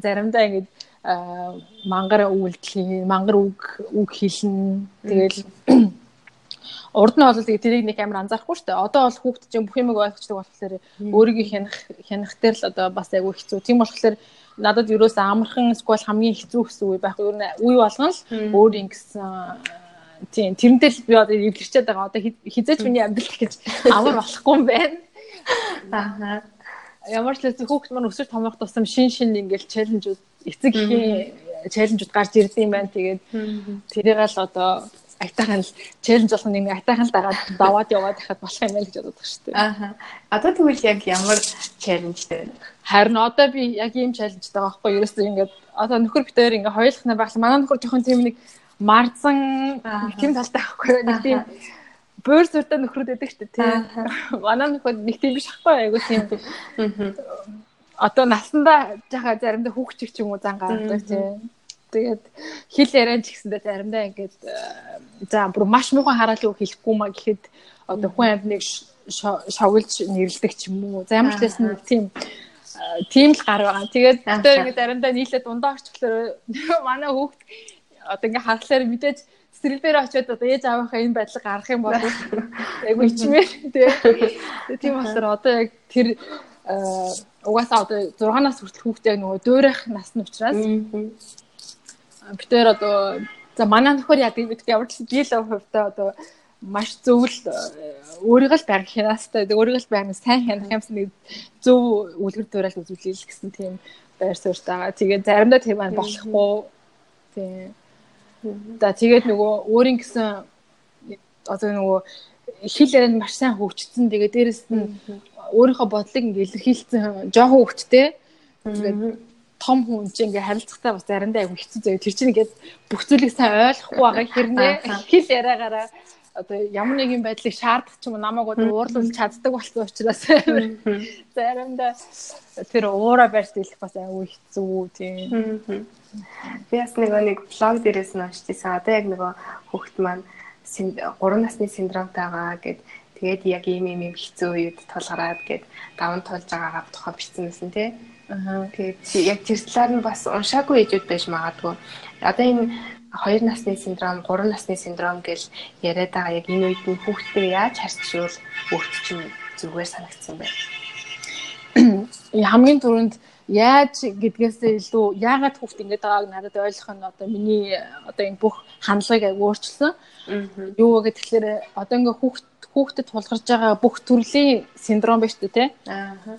S2: заримдаа ингэж мангар үйлдэл мангар үг үг хэлнэ. Тэгэл урд нь бол тэгээ тэрийг нэг амар анзаарахгүй шүү дээ. Одоо бол хүүхд чинь бүх юмыг ойлгочдаг болохоор өөрийгөө хянах хянах дээр л одоо бас айгүй хэцүү. Тийм болохоор надад ерөөс амархан сквал хамгийн хэцүү гэсэн үе байхгүй. Ер нь үе болгон л өөр ингэсэн тийм тэрнтэй л би одоо эвлэрчээд байгаа. Одоо хизээч миний амьдрал гэж амар болохгүй юм байна. Аа. Ямар ч л хүүхд маань өсвөр томрох тусам шин шин ингээл челленжүүд эцэг ихийн челленжүүд гарч ирдэг юм байна. Тэгээд тэрийг л одоо айтайхан л челленж болох нэг айтайхан л дагаад даваад яваад байхад болох юм байна гэж боддог шүү дээ.
S1: Аа. Одоо тэгвэл яг ямар челленжтэй?
S2: Харин одоо би яг ийм челленжтэй байгаа байхгүй юу? Ерөөсөө ингээд одоо нөхөр битээр ингээд хоёулахнаа байхлаа. Манай нөхөр жоохон тийм нэг марзан тийм талтай байхгүй нэг тийм бөөр сүртэй нөхрүүд байдаг шүү дээ манай нөхөд нэг тийм биш ахгүй айгу тийм одоо насандаа жаха заримдаа хүүхчих ч юм уу зан гардаг тийм. Тэгээд хэл яриан ч гэсэндээ заримдаа ингээд за бүр маш муухан хараалыг хэлэхгүй маа гэхэд одоо хүн амьныг шоглож нэрлдэг ч юм уу. За ямар ч байсан нэг тийм тийм л гар байгаа. Тэгээд одоо ингээд заримдаа нийлээ дундаа орчихлоо манай хүүхд одоо ингээ харахаар мэдээж стрэлбэр очиод одоо ээж аавынхаа энэ байдлыг гаргах юм бол айгу ичмээр тий. Тийм болохоор одоо яг тэр угаасаа одоо 6 нас хүртэл хүүхдээ нөгөө дуурайх нас нь учраас битээр одоо за манай нөхөр яг бид ямар ч би л хувьдаа одоо маш зөвл өөрийгөө л байг хянастай өөрийгөө л байг сайн хянах юмсан нэг зөв үлгэр дуурайлт үзүүлээл гэсэн тийм байр суурьтай байгаа. Тэгээд заримдаа тийм байна болохгүй. Тийм За тэгээд нөгөө өөрийн гэсэн одоо нөгөө хэл ярианд маш сайн хөгжсөн. Тэгээд дээрэс нь өөрийнхөө бодлыг ингээ илэрхийлсэн жоохон хөвгттэй. Тэгээд том хүн чинь ингээ харилцахтаа бас заримдаа айгүй хэцүү заяа. Тэр чинь ингээд бүх зүйлийг сайн ойлгохгүй байгаа хэрнээ хэл яриагаараа одоо ямар нэгэн байдлыг шаардах ч юм уу намайг одоо уурлуулж чаддаг болсон учраас заримдаа тэр уура барьж дийлэх бас айгүй хэцүү тийм.
S1: Би бас нэг нэг блог дээрээс нь уншижсэн. Одоо яг нөгөө хүүхэд маань 3 насны синдромтойгоо гэд тэгээд яг ийм ийм хэцүү үед тулгараад гэд даван тулж байгаагаа тухай бичсэн байсан тий. Аа тэгээд яг тэр талаар нь бас уншаагүй ээжүүд байж магадгүй. Одоо энэ 2 насны синдром, 3 насны синдром гэл яриад байгаа яг энэ үед нь хүүхдээ яаж харьцуул өөрт чинь зүгээр санагдсан байна.
S2: Хамгийн түрүүнд яаж гэдгээсээ илүү яагаад хүүхд ингэж байгааг надад ойлгох нь одоо миний одоо энэ бүх хандлагыг өөрчилсөн. Юу вэ гэхээр одоо ингээ хүүхд хүүхдэд тулгарч байгаа бүх төрлийн синдром байна шүү дээ.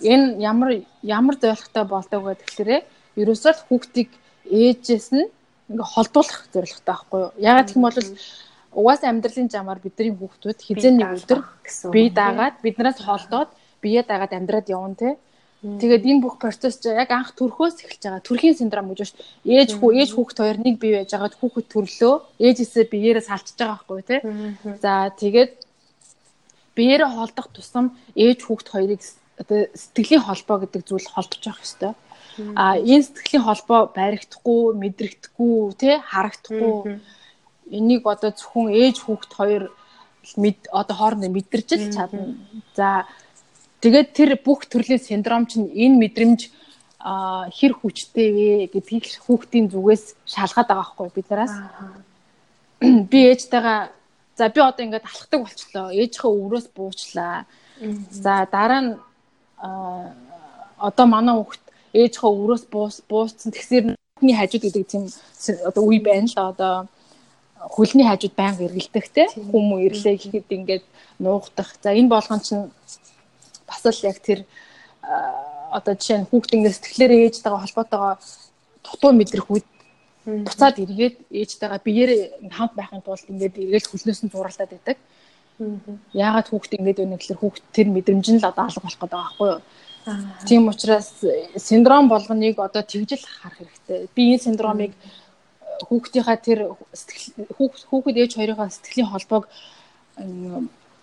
S2: Энэ ямар ямар зорилготой болдог вэ гэхээр ерөөсөө л хүүхдийг ээжээс нь ингээ холдуулах зорилготой байхгүй юу? Яагаад гэх юм бол угаасаа амьдралын замаар бидний хүүхдүүд хизээ нэг өдөр бие даагаад биднээс холдоод бие даагаад амьдраад явна те. Тэгээд энэ бүх процесс чинь яг анх төрхөөс эхэлж байгаа. Төрхийн синдром гэж байна шүү. Ээж хүү ээж хүүхд хоёр нэг бие байж байгаад хүүхэд төрлөө. Ээжээсээ биеэрээ салчиж байгаа байхгүй тий. За тэгээд биеэрээ холдох тусам ээж хүүхд хоёрыг одоо сэтгэлийн холбоо гэдэг зүйл холдож явах ёстой. А энэ сэтгэлийн холбоо баригдахгүй, мэдрэгдэхгүй, тий харагдахгүй. Энийг одоо зөвхөн ээж хүүхд хоёр одоо хоорондоо мэдэрч л чадна. За Тэгээд тэр бүх төрлийн синдром чинь энэ мэдрэмж хэр хүчтэй вэ гэдгийг хүүхдийн зүгээс шалгаад байгаа байхгүй биднээс. Би ээжтэйгээ За би одоо ингээд алхдаг болчлоо. Ээжийнхээ өврөөс буучлаа. За дараа нь одоо манай хүүхд ээжийнхээ өврөөс буус бууссан тэгсэр хөлний хажууд гэдэг тийм одоо үе байна л да одоо хөлний хажууд байнга эргэлдэх те хүмүүс ирлээ гэхэд ингээд нуугдах. За энэ болгон чинь бас л яг тэр одоо жишээ нь хүүхд ингээд сэтгэлээрээ ээжтэйгээ холбоотойгоо дутуу мэдрэх үед буцаад эргээд ээжтэйгээ биеэрээ хамт байхын тулд ингээд эргээд хөлнөөс нь зуралдаад байдаг. Яагаад хүүхд ингээд өнө гэхэлэр хүүхд тэр мэдрэмж нь л одоо алга болох гэдэг байхгүй юу? Тийм учраас синдром болгоныг одоо тэгжил харах хэрэгтэй. Би энэ синдромыг хүүхдийнхаа тэр хүүхэд ээж хоёрынхаа сэтгэлийн холбоог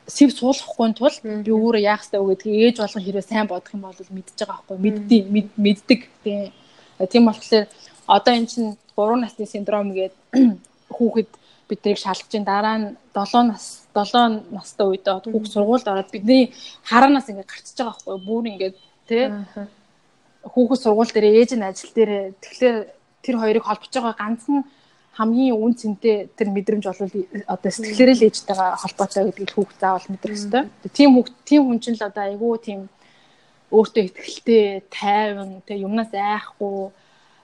S2: сэв суулгахгүй тул би өөрөө яах ёстой вэ гэдгийг ээж болгон хэрвээ сайн бодох юм бол мэдчихэж байгаа байхгүй мэддэг мэддэг. Тийм тийм болохоор одоо эн чинь 3 насны синдром гэдэг хүүхэд биднийг шалгаж ин дараа нь 7 нас 7 настай үед хүүхд сургуульд ороод бидний хараанаас ингээд гарчиж байгаа байхгүй бүр ингээд тий хүүхэд сургууль дээр ээж нь ажил дээр тэгэхээр тэр хоёрыг холбож байгаа ганцхан хамгийн үн цэнтэй тэр мэдрэмж бол одоо сэтгэлээрээ л ээжтэйгээ холбоотой гэдгийг хүүхд заавал мэдрэх ёстой. Тийм хүүхд тийм хүн чинь л одоо айгүй тийм өөртөө ихтэй тайван тэг юмнаас айхгүй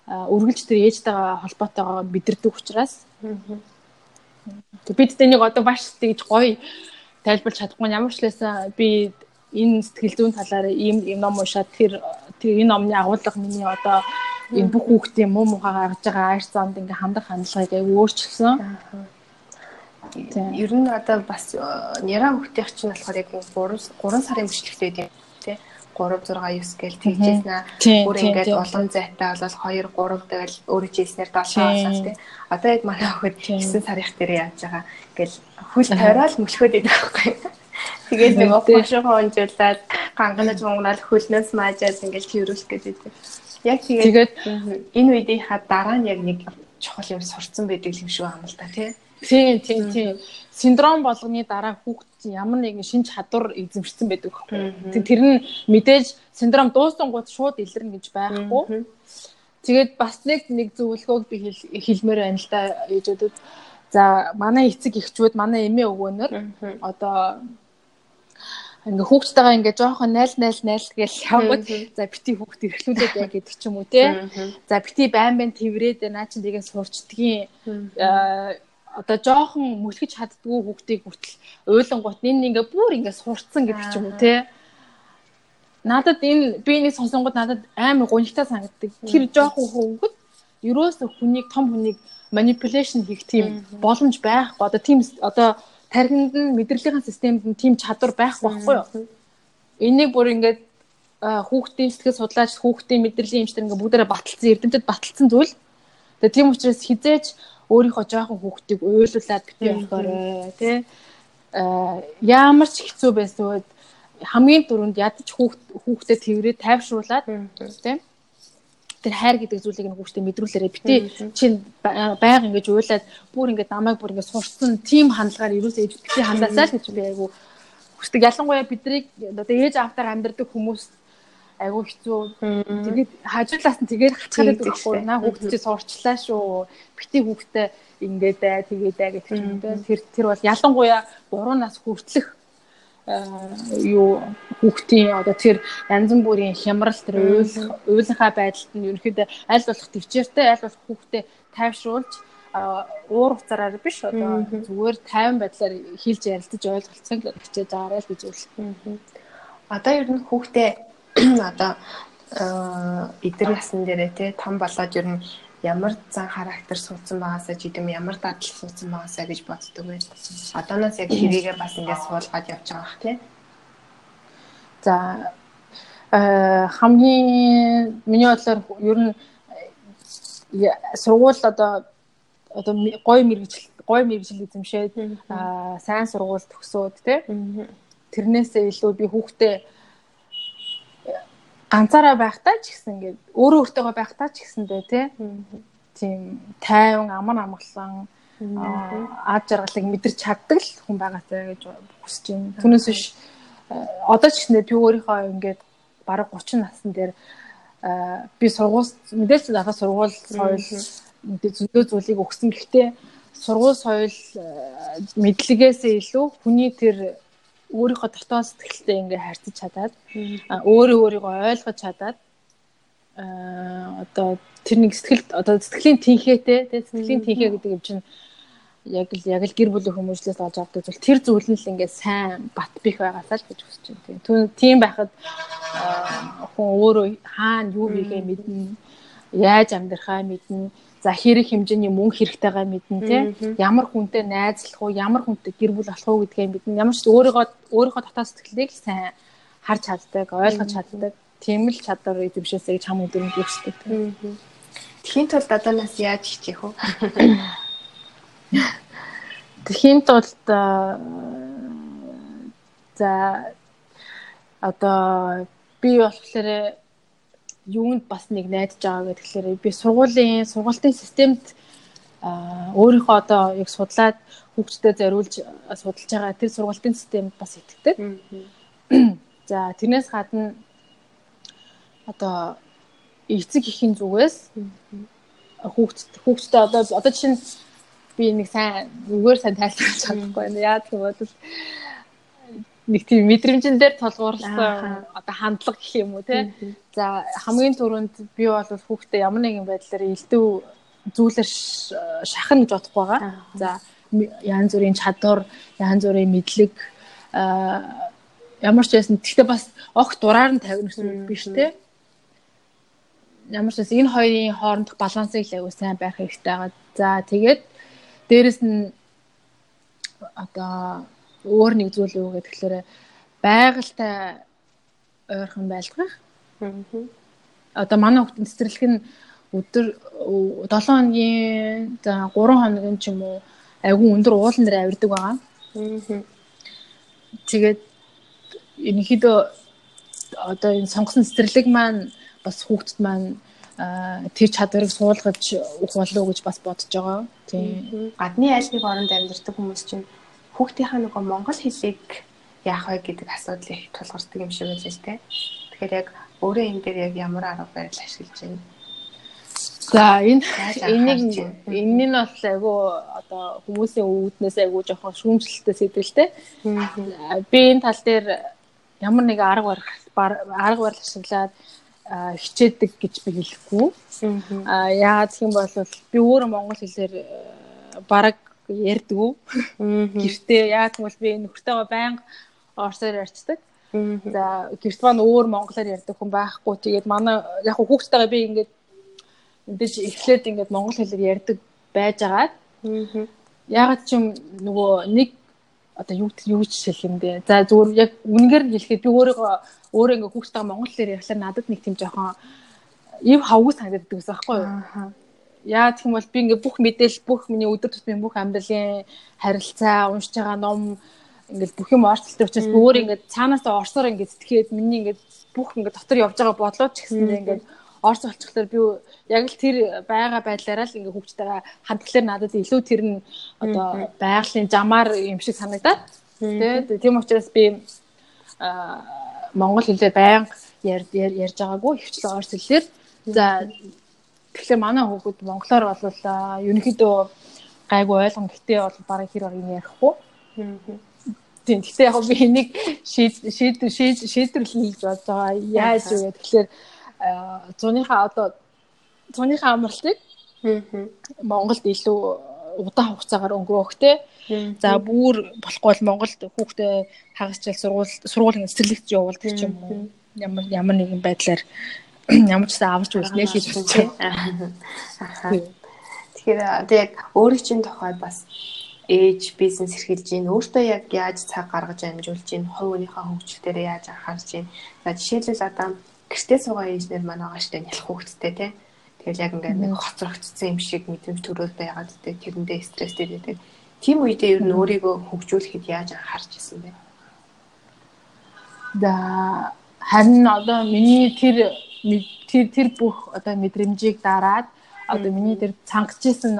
S2: үргэлж тэр ээжтэйгээ холбоотойгоо мэдэрдэг учраас. Бид тэнийг одоо баш тэгж гоё тайлбарч чадахгүй. Ямар ч лээсэн би энэ сэтгэл зүйн талаар ийм юм ном уншаад тэр тэр энэ номны агуулга миний одоо энэ бүх хүүхдийн муу мухаа гаргаж байгаа айр замд ингээ хандах хандлагыг аяг өөрчилсөн.
S1: Ер нь одоо бас няра хүүхдийн чинь болохоор яг 3 3 сарын бичлэгтэй тий 3 6 9 гээл тэгжсэн аа. Бүр ингээд улам зайтай болол 2 3 тэгэл өөрөө жийснээр 7 болоо тий. Одоо яг манай хүүхэд 9 сарын дээр яаж байгаа гэл хөл тойроод мөлхөөд идэх байхгүй. Тэгээд нэг офшоо хонжуулаад ганганаж мунгаад хөлнөөс маажаад ингээл тэрүүлэх гэдэг. Яг тэгээд энэ үеийнхаа дараа нь яг нэг чухал юм сурцсан байдаг юм шүү аамал та тий.
S2: Тийм тийм тийм. Синдром болгоны дараа хүүхд ямар нэгэн шин чадвар эзэмшсэн байдаг байхгүй. Тэр нь мэдээж синдром дуусангууд шууд илэрнэ гэж байхгүй. Тэгээд бас нэг нэг зөвлөгөөг би хэлмээр байна л да ээжүүдэд. За манай эцэг эхчүүд манай эмээ өвгөнөр одоо ингээ хүүхдтэйгээ ингээ жоохон найл найл найл гэж явгад за бити хүүхд эрхлүүлээд яа гэдэг ч юм уу те. За бити байн байн тэрврээд наа чин тэгээ сурчдгийн одоо жоохон мүлгэж чаддгүй хүүхдийг хүртэл уйлангууд энэ ингээ бүр ингээ сурцсан гэдэг ч юм уу те. Надад энэ би нэг сонсонгод надад амар гонигтай санагддаг. Тэр жоохон хөвгөд ерөөсө хүнийг том хүнийг manipulation хийх тийм боломж байхгүй. Одоо тийм одоо тархинд нь мэдрэлийн системд нь тийм чадвар байхгүй байхгүй юу? Энийг бүр ингээд хүүхдийн сэтгэл судлаач хүүхдийн мэдрэлийн эмчтэр ингээд бүгдээрээ баталсан эрдэмтэд баталсан зүйл. Тэгээ тийм учраас хизээч өөрийнхөө жоохон хүүхдийг уйлуулад битээ болохоор тий. Ямар ч хэцүү байсан үед хамгийн дөрөнд ядаж хүүхд хүүхдэд тэрвэрээ тайвшруулад тий. Тэр хайр гэдэг зүйлийг нь хүүхдээ мэдрүүлээрээ битээ чинь байнга ингэж уйлаад бүр ингэж намайг бүр ингэж сурсан тим хандлагаар ерөөсөө ээж битээ хандаасаа л гэж би айгу хүсдэг. Ялангуяа биднийг одоо ээж автаар амьдардаг хүмүүс айгу хэцүү. Тэгээд хажуудлаас нь тэгээд хацгаад байхгүй наа хүүхд чи сурчлаа шүү. Битээ хүүхдээ ингээд бай тэгээд бай гэдэг юм уу. Тэр тэр бол ялангуяа 3 нас хүртэлх юу хүүхдийн одоо тэр янз бүрийн хямрал тэр уйлах уйлахаа байдалд нь ерөнхийдөө аль болох төвчээртэй аль болох хүүхдээ тайвшруулж уур уцаараар биш одоо зүгээр тайван байдлаар хэлж ярилцаж ойлголцсон гэж хичээж байгаарай л гэж үл.
S1: Одоо ер нь хүүхдээ одоо эдэр ясан дээрээ те том болоод ер нь ямар зан характер суудсан байгаасаа ч гэдэм ямар дадал суудсан байгаасаа гэж боддог байх. Одооноос яг тэрийгээ бас ингээд суулгаад явж байгаа бах тий.
S2: За э хамгийн миний бодлоор ер нь сургууль одоо одоо гой мэрэгжил гой мэрэгжил эзэмшээд сайн сургууль төгсөөд тий. Тэрнээсээ илүү би хүүхдээ ганцаараа байхдаа ч гэсэн ингээд өөрөө өөртөөгөө байхдаа ч гэсэндээ тий тийм тайван амар амгалан аад жаргалыг мэдэрч чаддаг л хүн байгаасаа гэж хүсэж байна. Түүнээс биш одоо ч гэсэндээ би өөрийнхөө ингээд бараг 30 насн дээр би сургууль мэдээж надад сургууль соёл зөндөө зүйлийг өгсөн. Гэхдээ сургууль соёл мэдлэгээс илүү хүний тэр өөрийнхөө дотоод сэтгэлтэй ингээ харьцаж чадаад өөрөө өөрийгөө ойлгож чадаад одоо тэр нэг сэтгэлд одоо сэтгэлийн тэнхээтэй тий сэтгэлийн тэнхээ гэдэг юм чинь яг л яг л гэр бүлийн хүмүүжлээс олж авдаг зүйл тэр зүйл нь л ингээд сайн бат бих байгаасаа л гэж хүсэж байна тийм. Тийм байхад хүн өөрөө хаана юу хийгээ мэднэ, яаж амьдрахаа мэднэ, за хэрэг хэмжээний мөнгө хэрэгтэйгээ мэднэ тийм. Ямар хүнтэй найзлах уу, ямар хүнтэй гэр бүл болох уу гэдгээ мэднэ. Ямар ч өөрийгөө өөрийнхөө дотоод сэтгэлийг сайн харж чаддаг, ойлгож чаддаг. Тийм л чадвар эзэмшээсэй гэж хамаг дүрмд өгсдөг.
S1: Тхийн тулд одооноос яаж хичээх вэ?
S2: Тэхийн тулд за одоо би болохоор юунд бас нэг найдаж байгаа гэхээр би сургуулийн сургалтын системд өөрийнхөө одоо яг судлаад хүүхдэд зориулж судалж байгаа тэр сургалтын системд бас итгэдэг. За тэрнээс гадна одоо эцэг ихийн зүгээс хүүхд хүүхдэд одоо одоо чинь би нэг сайн үгээр сайн тайлбарлаж чадахгүй байна. Яа гэвэл нэг тийм мэдрэмжэн дээр толгуурласан одоо хандлага гэх юм уу те. За хамгийн түрүүнд би бол хүүхдээ ямар нэгэн байдлаар илдүү зүйлэр шахна гэж бодохгүй байгаа. За янз бүрийн чадвар, янз бүрийн мэдлэг ямар ч байсан гэхдээ бас огт дураар нь тавина гэсэн үг биш те. Ямар ч байсан энэ хоёрын хоорондох балансыг л аягүй сайн байх хэрэгтэй байгаа. За тэгээд дээрэс нь одоо өөр нэг зүйл юу гэдэг тэгэхээр байгальтай ойрхон байлгах. Одоо манай хүүхдийн цэцэрлэг нь өдөр 7 хоногийн за 3 хоногийн ч юм уу айгүй өндөр уулан дээр авирдаг байгаа. Тэгээд ерөнхийдөө одоо энэ сонгосон цэцэрлэг маань бас хүүхдэд маань тэр чадварыг суулгаж өгөх болов уу гэж бас бодож байгаа.
S1: Тийм. Гадны нэг оронд амьдардаг хүмүүс чинь хүүхдийнхаа нөгөө монгол хэлийг яах вэ гэдэг асуудал их тулгардаг юм шиг байлаа л те. Тэгэхээр яг өөрөө энэ дээр яг ямар арга барил ашиглаж байна.
S2: За энэ энийг энэ нь бол айгу одоо хүмүүсийн үүднээс айгу жоохон шүүмжлэлтэй сэдвэлтэй. Би энэ тал дээр ямар нэг арга барил арга барил ашиглаад хичээдэг гэж би хэлэхгүй. Аа яагаад гэх юм бол би өөрөө монгол хэлээр бараг ярьдгүү. Гэртээ яагаад гэвэл би нөхөртөөгөө байнга орсоор ярьцдаг. За гэрт маань өөр монголоор ярьдаг хүн байхгүй. Тэгээд манай яг хүүхдтэйгээ би ингээд мэдээж эхлээд ингээд монгол хэлээр ярьдаг байж агаад. Яагаад ч юм нөгөө нэг одоо юу юу хэлэх юм бэ. За зүгээр яг үнээр нь хэлэхэд би өөрийгөө өөрөө ингээ хүүхдтэйгээ монгол хэлээр ярихлаар надад нэг тийм жоохон ив хавгүй санагддаг гэсэн байхгүй юу? Яа гэх юм бол би ингээ бүх мэдээлэл бүх миний өдөр тутмын бүх амьдралын харилцаа, уншиж байгаа ном ингээл бүх юм орцолтой учраас өөр ингээ цаанаас орсоор ингээ сэтгэхэд миний ингээ бүх ингээ дотор явж байгаа бодлоо ч гэсэндээ ингээ орц болчихлоор би яг л тэр байгаа байдлаараа л ингээ хүүхдтэйгээ хандхлаар надад илүү тэр нь одоо байгалийн жамаар юм шиг санагдаад. Тийм учраас би монгол хэлээр байнга ярьж байгаагүй хвчлэн орц хэлээр. За тэгэхээр манай хүүхэд монголоор болвол ерөнхийдөө гайгүй ойлгон гэтээ бол бараг хэр барыг ярихгүй. Тийм гэхдээ яг би энийг шийдвэр шийдвэрлэх гэж бодож байгаа яаж вэ? Тэгэхээр зуныхаа одоо зуныхаа амралтыг Монголд илүү удаан хугацаагаар өнгөрөөх те. За бүр болохгүй бол Монголд хүүхдээ хагасчил сургууль сургуулийн цэцэрлэгт явуулдаг ч юм уу. Ямар ямар нэгэн байдлаар ямар ч сан аварч үлнэ л гэж байна.
S1: Тэгэхээр яг өөрийн чинь тухайд бас ээж бизнес эрхэлж гин өөртөө яг яаж цаг гаргаж амжуулж гин хувь өөнийхөө хөгжил дээр яаж анхаарч гин. За жишээлбэл одоо гэртээ суугаа ээжнэр маань байгаа штэ нялх хөвгттэй те. Тэгэл яг ингээд нэг хоцрогдсон юм шиг мэдрэмж төрөөд байгаад те тэрэндээ стресстэй байдаг. Тийм үедээ ер нь өөрийгөө хөгжүүлэхэд яаж анхаарч ирсэн бэ?
S2: Да харин одоо миний тэр тэр тэр бүх одоо мэдрэмжийг дараад одоо миний тэр цангаж исэн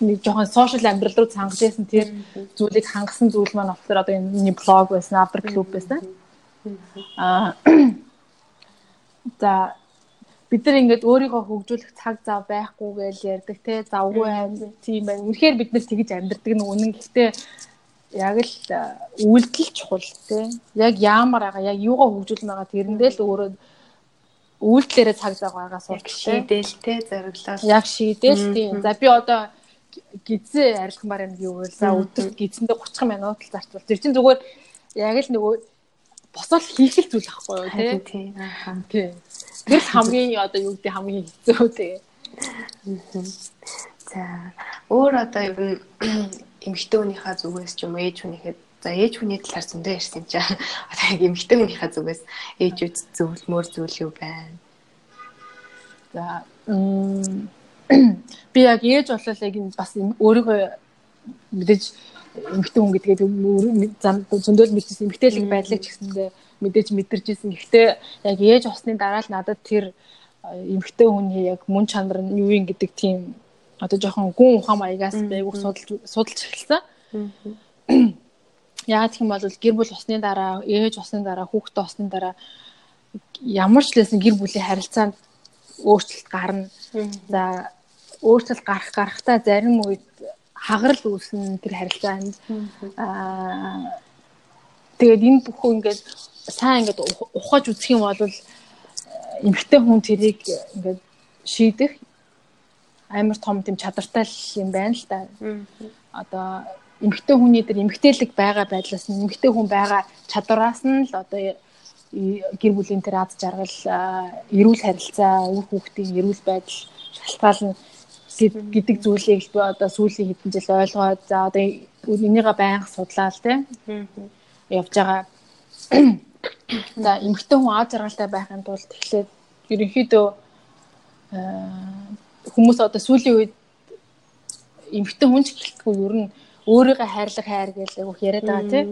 S2: нэг жоохон сошиал амьдрал руу цангаж исэн тэр зүйлийг хангасан зүйл маань болохоор одоо энэ блог байсан, автор клуб байсан. Аа За бид нар ингээд өөрийгөө хөгжүүлэх цаг зав байхгүй гэж ярьдаг те завгүй аим тийм байна. Үнэхээр бид нар тэгж амьдрдаг нь үнэн. Гэхдээ яг л үйлдэл чухал те. Яг яамаар байгаа, яг юугаа хөгжүүлнэ байгаа тэрэндээ л өөрөө үйлдэлээрээ цаг зав байгаа
S1: сурч шийдэл те зориглол.
S2: Яг шийдэл тийм. За би одоо гизээ арилгамаар юм юу вэ? За өдөрт гизэндээ 30 минут л зарцуул. Тэр чинь зүгээр яг л нөгөө босоод хийх л зүйл ахгүй юу
S1: тий. Аа.
S2: Тий. Тэр хамгийн одоо юу гэдэг хамгийн хэцүү тий.
S1: За өөр одоо ер нь эмэгтэй хүнийхээ зүгээс ч юм ээж хүнийхээ за ээж хүний талаар зөндөө ярьсан чаа. Одоо яг эмэгтэй хүнийхээ зүгээс ээжүүд зөвлөмөр зүйл юу байна?
S2: За би яг ээж болол яг бас өөрийгөө мэдээж эмэгтэй хүн гэдгээд зөндөл мэдсэн эмэгтэйлэг байдлыг ч гэсэндээ мэдээж мэдэрчээсэн. Гэхдээ яг ээж усны дараа л надад тэр эмэгтэй хүний яг мөн чанар нь юу юм гэдэг тийм одоо жоохон гүн ухаан маягаас байгуух судалж судалж эхэлсэн. Яагаад гэх юм бол гэр бүл усны дараа, ээж усны дараа, хүүхдээ усны дараа ямар ч лсэн гэр бүлийн харилцаанд өөрчлөлт гарна. За өөрчлөлт гарах гарахтаа зарим үед хагарал үүснэ тэр харилцаанд аа тэгээд энэ бүхөө ингээд сайн ингээд ухаж үзэх юм бол эмэгтэй хүн тэрийг ингээд шийдэх амар том тийм чадвартай юм байна л да. Одоо эмэгтэй хүний тэр эмэгтэйлэг байгаа байдлаас нь эмэгтэй хүн байгаа чадвараас нь л одоо гэр бүлийн тэр аз жаргал, эрүүл харилцаа, үр хүүхдийн эрүүл байдал шалтгаална гэдэг зүйлийг би одоо сүүлийн хэдэн жил ойлгоод за одоо энийгээ байнга судлаад тийм явж байгаа. За эмэгтэй хүн аз жаргалтай байхын тулд тэгэхээр ерөнхийдөө хүмүүс одоо сүүлийн үед эмэгтэй хүн ч гэлтгүй ер нь өөрийгөө хайрлах хайр гэж айгүйх яриад байгаа тийм.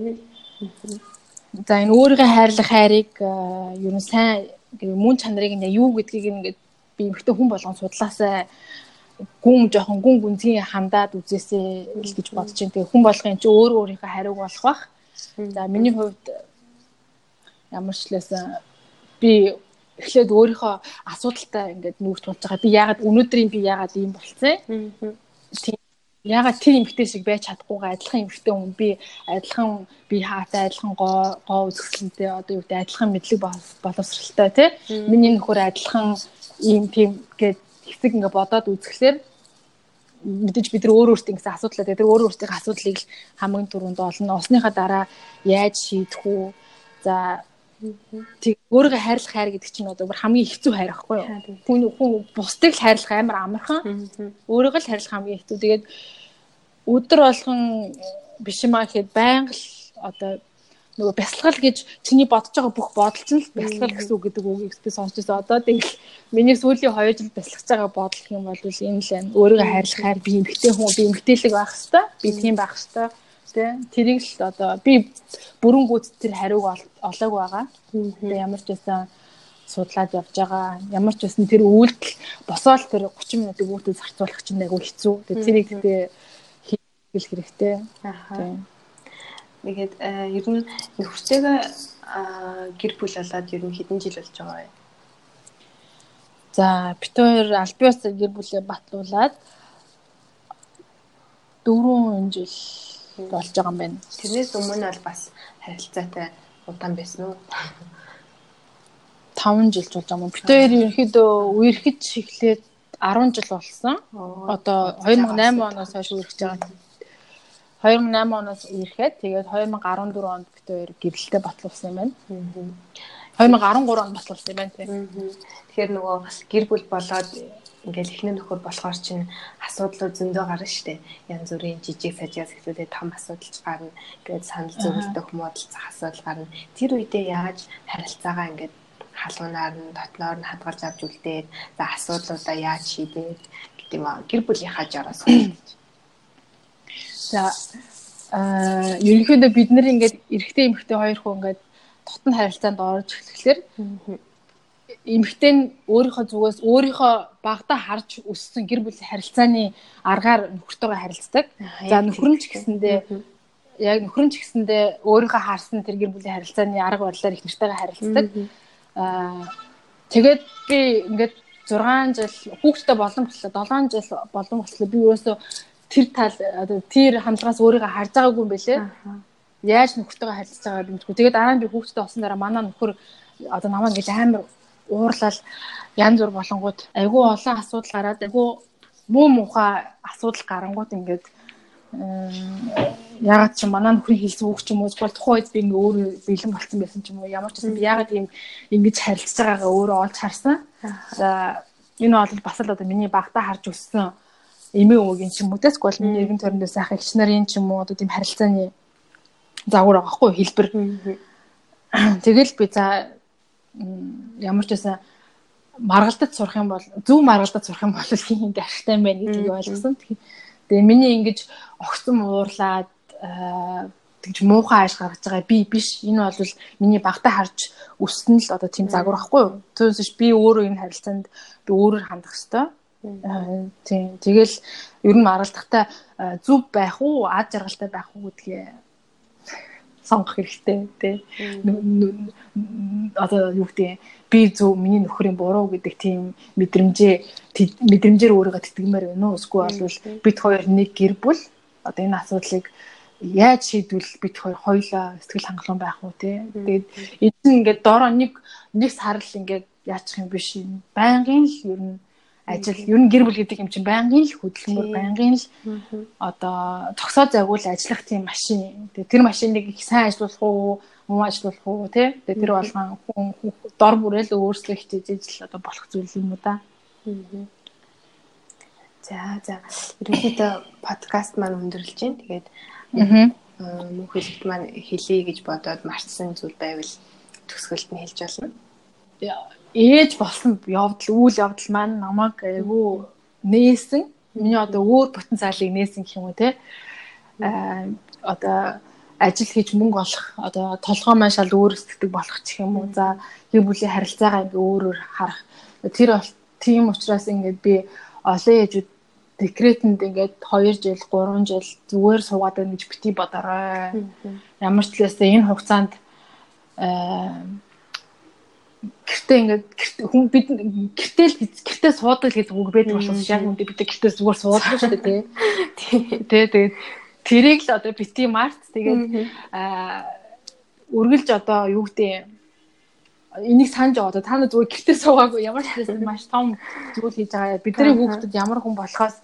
S2: За энэ өөрийгөө хайрлах хайрыг ер нь сайн мөн чанарыг нь юу гэдгийг ингээд би эмэгтэй хүн болгон судлаасаа гүн жоохон гүн гүнзгий хандаад үзээсэй л гэж бодож байна. Тэгээ хүн болгон чи өөр өөрийнхөө хариуг болох бах. За миний хувьд ямар ч лээсэн би эхлээд өөрийнхөө асуудалтай ингээд нүүрч болж байгаа. Би яагаад өнөөдрийн би яагаад ийм болцсон? Тийм ягаад тэр эмгтэй шиг байж чадахгүйгаа адилхан эмгтэй хүн би адилхан би хаатай адилхан гоо гоо үзэсгэлэнтэй одоо юу гэдэг адилхан мэдлэг боловсралтай тий миний нөхөр адилхан ийм тийм гээд хэсэг ингээ бодоод үзэхлээр мэдээж бид нар өөр өөртөө ингэсэн асуудлаа тэр өөр өөртөө асуудлыг л хамгийн түрүүнд олно. Осныхаа дараа яаж шийдэх үү? За тэг өөрийгөө хайрлах хайр гэдэг чинь одоо бүр хамгийн хэцүү хайр ахгүй юу? Хүн хүн бусдыг л хайрлах амар амархан. Өөрийгөө л хайрлах хамгийн хэцүү. Тэгээд өдөр болгон биш юм аа гэхэд байнга л одоо нөгөө бясалгал гэж чиний бодож байгаа бүх бодол чинь л бясалгал гэсэн үг гэдэг үгийг би сонсч байсан. Одоо тэгэл миний сүүлийн 2 жил бясалгаж байгаа бодол юм бол энэ л байна. Өөрийгөө хайрлах хайр би эмгтэй хүн би эмгтээлэг байх хэвээр би тийм байх хэвээр тий тэрийг л одоо би бүрэн гүйц тэр хариуг олоог байгаа. Тэгээ ямар ч байсан судлаад явж байгаа. Ямар ч байсан тэр үйлдэл босоол тэр 30 минутыг үүтэ зарцуулах чинь айгүй хэцүү. Тэгээ тэрийг тэгээ хийх хэрэгтэй. Аа.
S1: Тэгээд э, ер нь нөхөртэйгээ гэр бүл болоод ер нь хэдэн жил болж байгаа вэ?
S2: За бит хоёр аль биес гэр бүлээ батлуулаад 4 жил болж байгаа юм байна.
S1: Тэрнээс өмнө бол бас харилцаатай удаан байсан уу?
S2: 5 жил болж байгаа юм. Бит хоёр ерөнхийдөө үерхэж эхлээд 10 жил болсон. Одоо 2008 оноос хойш үерхэж байгаа 2008 оноос ирэхэд тэгээд 2014 онд бид хоёр гэрэлтэй батлуулсан юм байна. 2013 онд батлуулсан юм байна тийм.
S1: Тэгэхээр нөгөө гэр бүл болоод ингээл эхнэр нөхөр болохоор чинь асуудлууд зөндөө гарна штэ. Янз бүрийн жижиг сажаас эхлүүлээ том асуудалч гарна. Ингээд санал зөвлөлтөй хүмүүстэлцэх асуудал гарна. Тэр үедээ яаж харилцаагаа ингээд халуунаар нь дотноор нь хадгалж авч үлдээд за асуудлуудаа яаж шийдээд гэдэг юм аа. Гэр бүлийнхаа жараас хэлж
S2: За аа ерөнхийдөө бид нэр ингээд эрэгтэй эмэгтэй хоёр хүн ингээд тотон харилцаанд орж эхлэхлээр эмэгтэй өөрийнхөө зүгээс өөрийнхөө багтаа харж өссөн гэр бүлийн харилцааны аргаар нөхөртөөгөө харилцдаг. За нөхөр нь ч гэсэндээ яг нөхөр нь ч гэсэндээ өөрийнхөө харсан тэр гэр бүлийн харилцааны арга барилаар их нэртэйгээ харилцдаг. Аа тэгээд би ингээд 6 жил хүүхдтэй болон боллоо 7 жил болон боллоо би өөрөөсөө тэр тал тэр хамтлагаас өөрийгөө харж байгаагүй юм бэлээ. Яаж нөхөртөөгөө харилцаж байгаа юм бэ? Тэгээд дараа нь би хүүхдтэй болсон дараа манай нөхөр одоо намайг ингээл амар уурлал янз бүр болонгууд айгүй олон асуудал гараад айгүй муу муухай асуудал гарангууд ингээд ягаад ч манай нөхрийн хэлсэн үг ч юм уу бол тухайн үед би ингээ өөр бэлэн болцсон байсан ч юм уу ямар ч гэсэн би ягаад ийм ингэж харилцаж байгаагаа өөрөө олж харсан. За энэ бол бас л одоо миний багтаа харж өссөн эмээ өвгийн ч юм уу тэсгүй бол миний эргэн тойронд сайхан эгч нарын ч юм уу одоо тийм харилцааны загвар байгаа хгүй хэлбэр. Тэгэл би за ямар ч байсан маргалдаж сурах юм бол зөв маргалдаж сурах юм бол ингэ ашигтай юм байна гэдгийг ойлгосон. Тэгээ миний ингэж огцом уурлаад тэгж муухай ааш гаргаж байгаа би биш. Энэ бол миний багтаа харж өссөн л одоо тийм загвар байхгүй юу? Түүнээс би өөрөө энэ харилцаанд би өөрөөр хандах хэвээр Тийм. Тэгэл ер нь маргалдахдаа зүв байх уу, ад жаргалтай байх уу гэдгийг сонгох хэрэгтэй тий. Одоо юу гэдэг би зөв миний нөхрийн буруу гэдэг тийм мэдрэмжээ мэдрэмжээр өөрийгөө тэтгэмээр байна уу? Эсвэл бол бид хоёр нэг гэр бүл одоо энэ асуудлыг яаж шийдвэл бид хоёр хоёлаа сэтгэл хангалуун байх уу тий. Тэгээд энэ ингээд дороо нэг нэг сар л ингээд яачих юм биш юм. Байнгын л ер нь ажил ер нь гэр бүл гэдэг юм чинь байнгын л хөдөлмөр байнгын л одоо цогцоо загвал ажиллах тийм машин. Тэр машиныг их сайн ажиллуулах уу, муу ажиллуулах уу тий. Тэр болгон хүн дор бүрэл өөрсдөө хичээж л одоо болох зүйл юм уу да.
S1: За за ерөнхийдөө подкаст маань өндөрлж байна. Тэгээд мөн хэлэлт маань хэлье гэж бодоод марцсан зүйл байвал төгсгөлд нь хэлж болно
S2: ээж болсон явдал үйл явдал маань намайг айгүй нээсэн. Миний одоо өөр потенциалыг нээсэн гэх юм уу те. Аа одоо ажил хийж мөнгө олох одоо толгой маань шал өөрсддөг болох ч юм уу. За гэр бүлийн харилцаагаа ингээ өөрөөр харах. Тэр бол тийм учраас ингээд би олон ээжүүд декретэнд ингээд 2 жил 3 жил зүгээр суугаад байна гэж бити бодорой. Ямар ч талаасаа энэ хугацаанд аа гэртээ ингээд хүн бид гэртээ л гэртээ суудаг гэдэг үг байдаг болохоос яг үндэ бид гэртээ зүгээр суудаг шүү дээ тий. Тэ тэгээд тэрийг л одоо бити март тэгээд аа үргэлж одоо юу гэдэг энийг санаж байгаа одоо та нар зүгээр гэртээ суугаагүй. Ямар ч байсан маш том зүйл хийж байгаа. Бидний хүүхдэд ямар хүн болохоос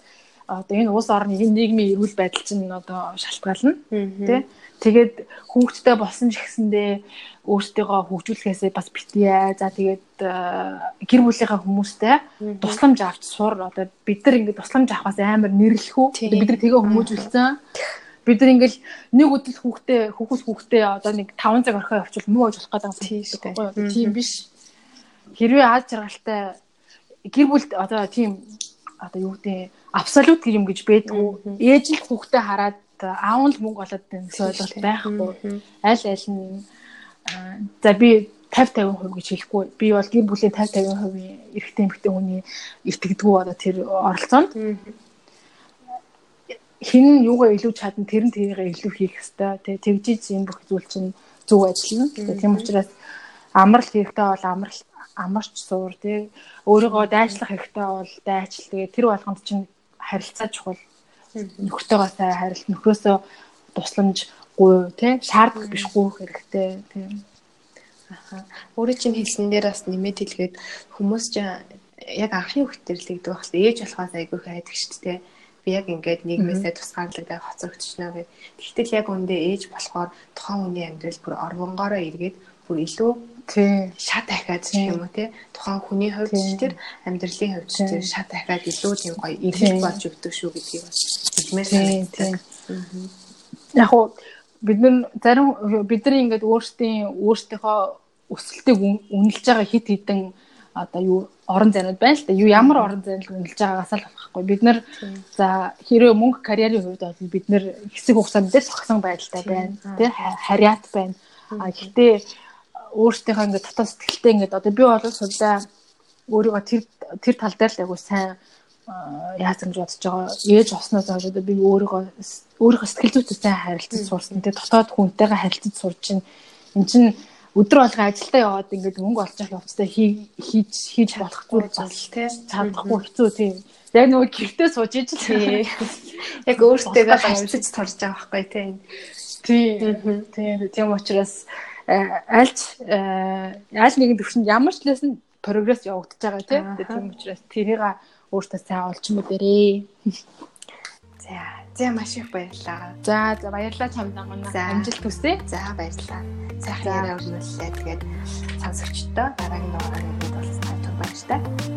S2: одоо энэ улс орны нийгмийн эрүүл байдал чинь одоо шалтгаална тий. Тэгээд хүүхдтэй болсон ч гэсэндээ өөртөө хөгжүүлэхээсээ бас битгий. За тэгээд э, гэр бүлийнхаа хүмүүстэй тусламж авч сур. Одоо бид нар ингээд тусламж авахаас амар нэрлэх үү? Бид нар тэгээ хүмүүжүүлсэн. Бид нар ингээл нэг өдөр хүүхдээ хүүхс хүүхдээ одоо нэг 5 цаг орхио явуул муу ажиллах гэдэг юм байна. Тийм биш. Хэрвээ аз жаргалтай гэр бүл одоо тийм одоо юу гэдэг абсолют гэр юм гэж байдгүй. Ээж л хүүхдээ хараад аав л мөнгө олоод гэсэн ойлголт байхгүй. Аль аль нь за би 50 50% гэж хэлэхгүй. Би бол гэр бүлийн 50 50% эрэгтэй эмэгтэй хүний итгэдэггүй одоо тэр оролцоонд. Хин юугаа илүү чадна тэр нь тэрийгээ илүү хийх хэвээр тий тэгжиж энэ бүх зүйл чинь зөв ажиллана. Тийм учраас амралт хэрэгтэй бол амралт амарч суур тий өөрийгөө дайчлах хэрэгтэй бол дайчл тэгээ тэр болгонд чинь харилцаа чухал. Нөхөртөөгөө сайн харилт нөхрөөсөө тусламж гуй тий шаардах биш гуйх хэрэгтэй тий.
S1: Аха. Өөрөө чинь хэлсэн дээр бас нэмээд хэлгээд хүмүүс ч яг анхны хөвтөрлөгдөг байх л ээж болохоос айгүй хайдаг шүү дээ би яг ингээд нийгмээсээ тусгаарлагдаад хоцрогдчихно гэх. Тэгтэл яг үндэ ээж болохоор тухайн хүний амьдрал бүр орвонгоороо эргээд бүр илүү тий. шат дахиад ч юм уу тий. Тухайн хүний хувьд ч тэр амьдралын хувьд ч тэр шат дахиад илүү тийм гоё эргэж болж өгдөг шүү гэдгийг бас хэлмээр санагддаг.
S2: Яг уу бид нар зарим бидний ингээд өөрсдийн өөрсдийнхөө өсөлтийг үнэлж байгаа хит хитэн одоо юу орон зайнууд байна л да. Юу ямар орон зайнууд үнэлж байгаагаас л болохгүй. Бид нар за хэрэв мөнгө карьерийн хувьд бол бид нар хэсэг хугацаанд дээр согсон байдалтай байна. Тэ хариат байна. А гэхдээ өөртөөхөө ингээд дотоод сэтгэлтэй ингээд одоо би бол сулдаа өөрийгөө тэр тэр тал дээр л айгу сайн яаж гэж бодож байгаа. Ээж осноос хойш одоо би өөрийгөө өөрийнхөө сэтгэл зүйтэй харилцаж сурсан. Тэгээ дотоод хүнтэйгээ харилцаж сурч чинь эн чинь өдөр болго ажилдаа яваад ингээд мөнгө олж авах явцдаа хийж хийж болох зүйл бас
S1: тий
S2: чадахгүй хэцүү тийм. Яг нөгөө гэртээ сууж иж л
S1: тий. Яг өөртөө харьцаж турж байгаа байхгүй тий.
S2: Тийм. Тийм. Тийм учраас альч аль нэгэн төвшөнд ямар ч лсэн прогресс явагдаж байгаа тийм. Тийм учраас тэрийг өөртөө сайн олж мэдэрээ.
S1: За, за маш их баярлалаа.
S2: За, за баярлалаа чамд намайг амжилт хүсье.
S1: За, баярлалаа. Сайхан яриа өрнүүллээ. Тэгээд сонсогчдоо дараагийн дугаараар уулзсан туг баяртай.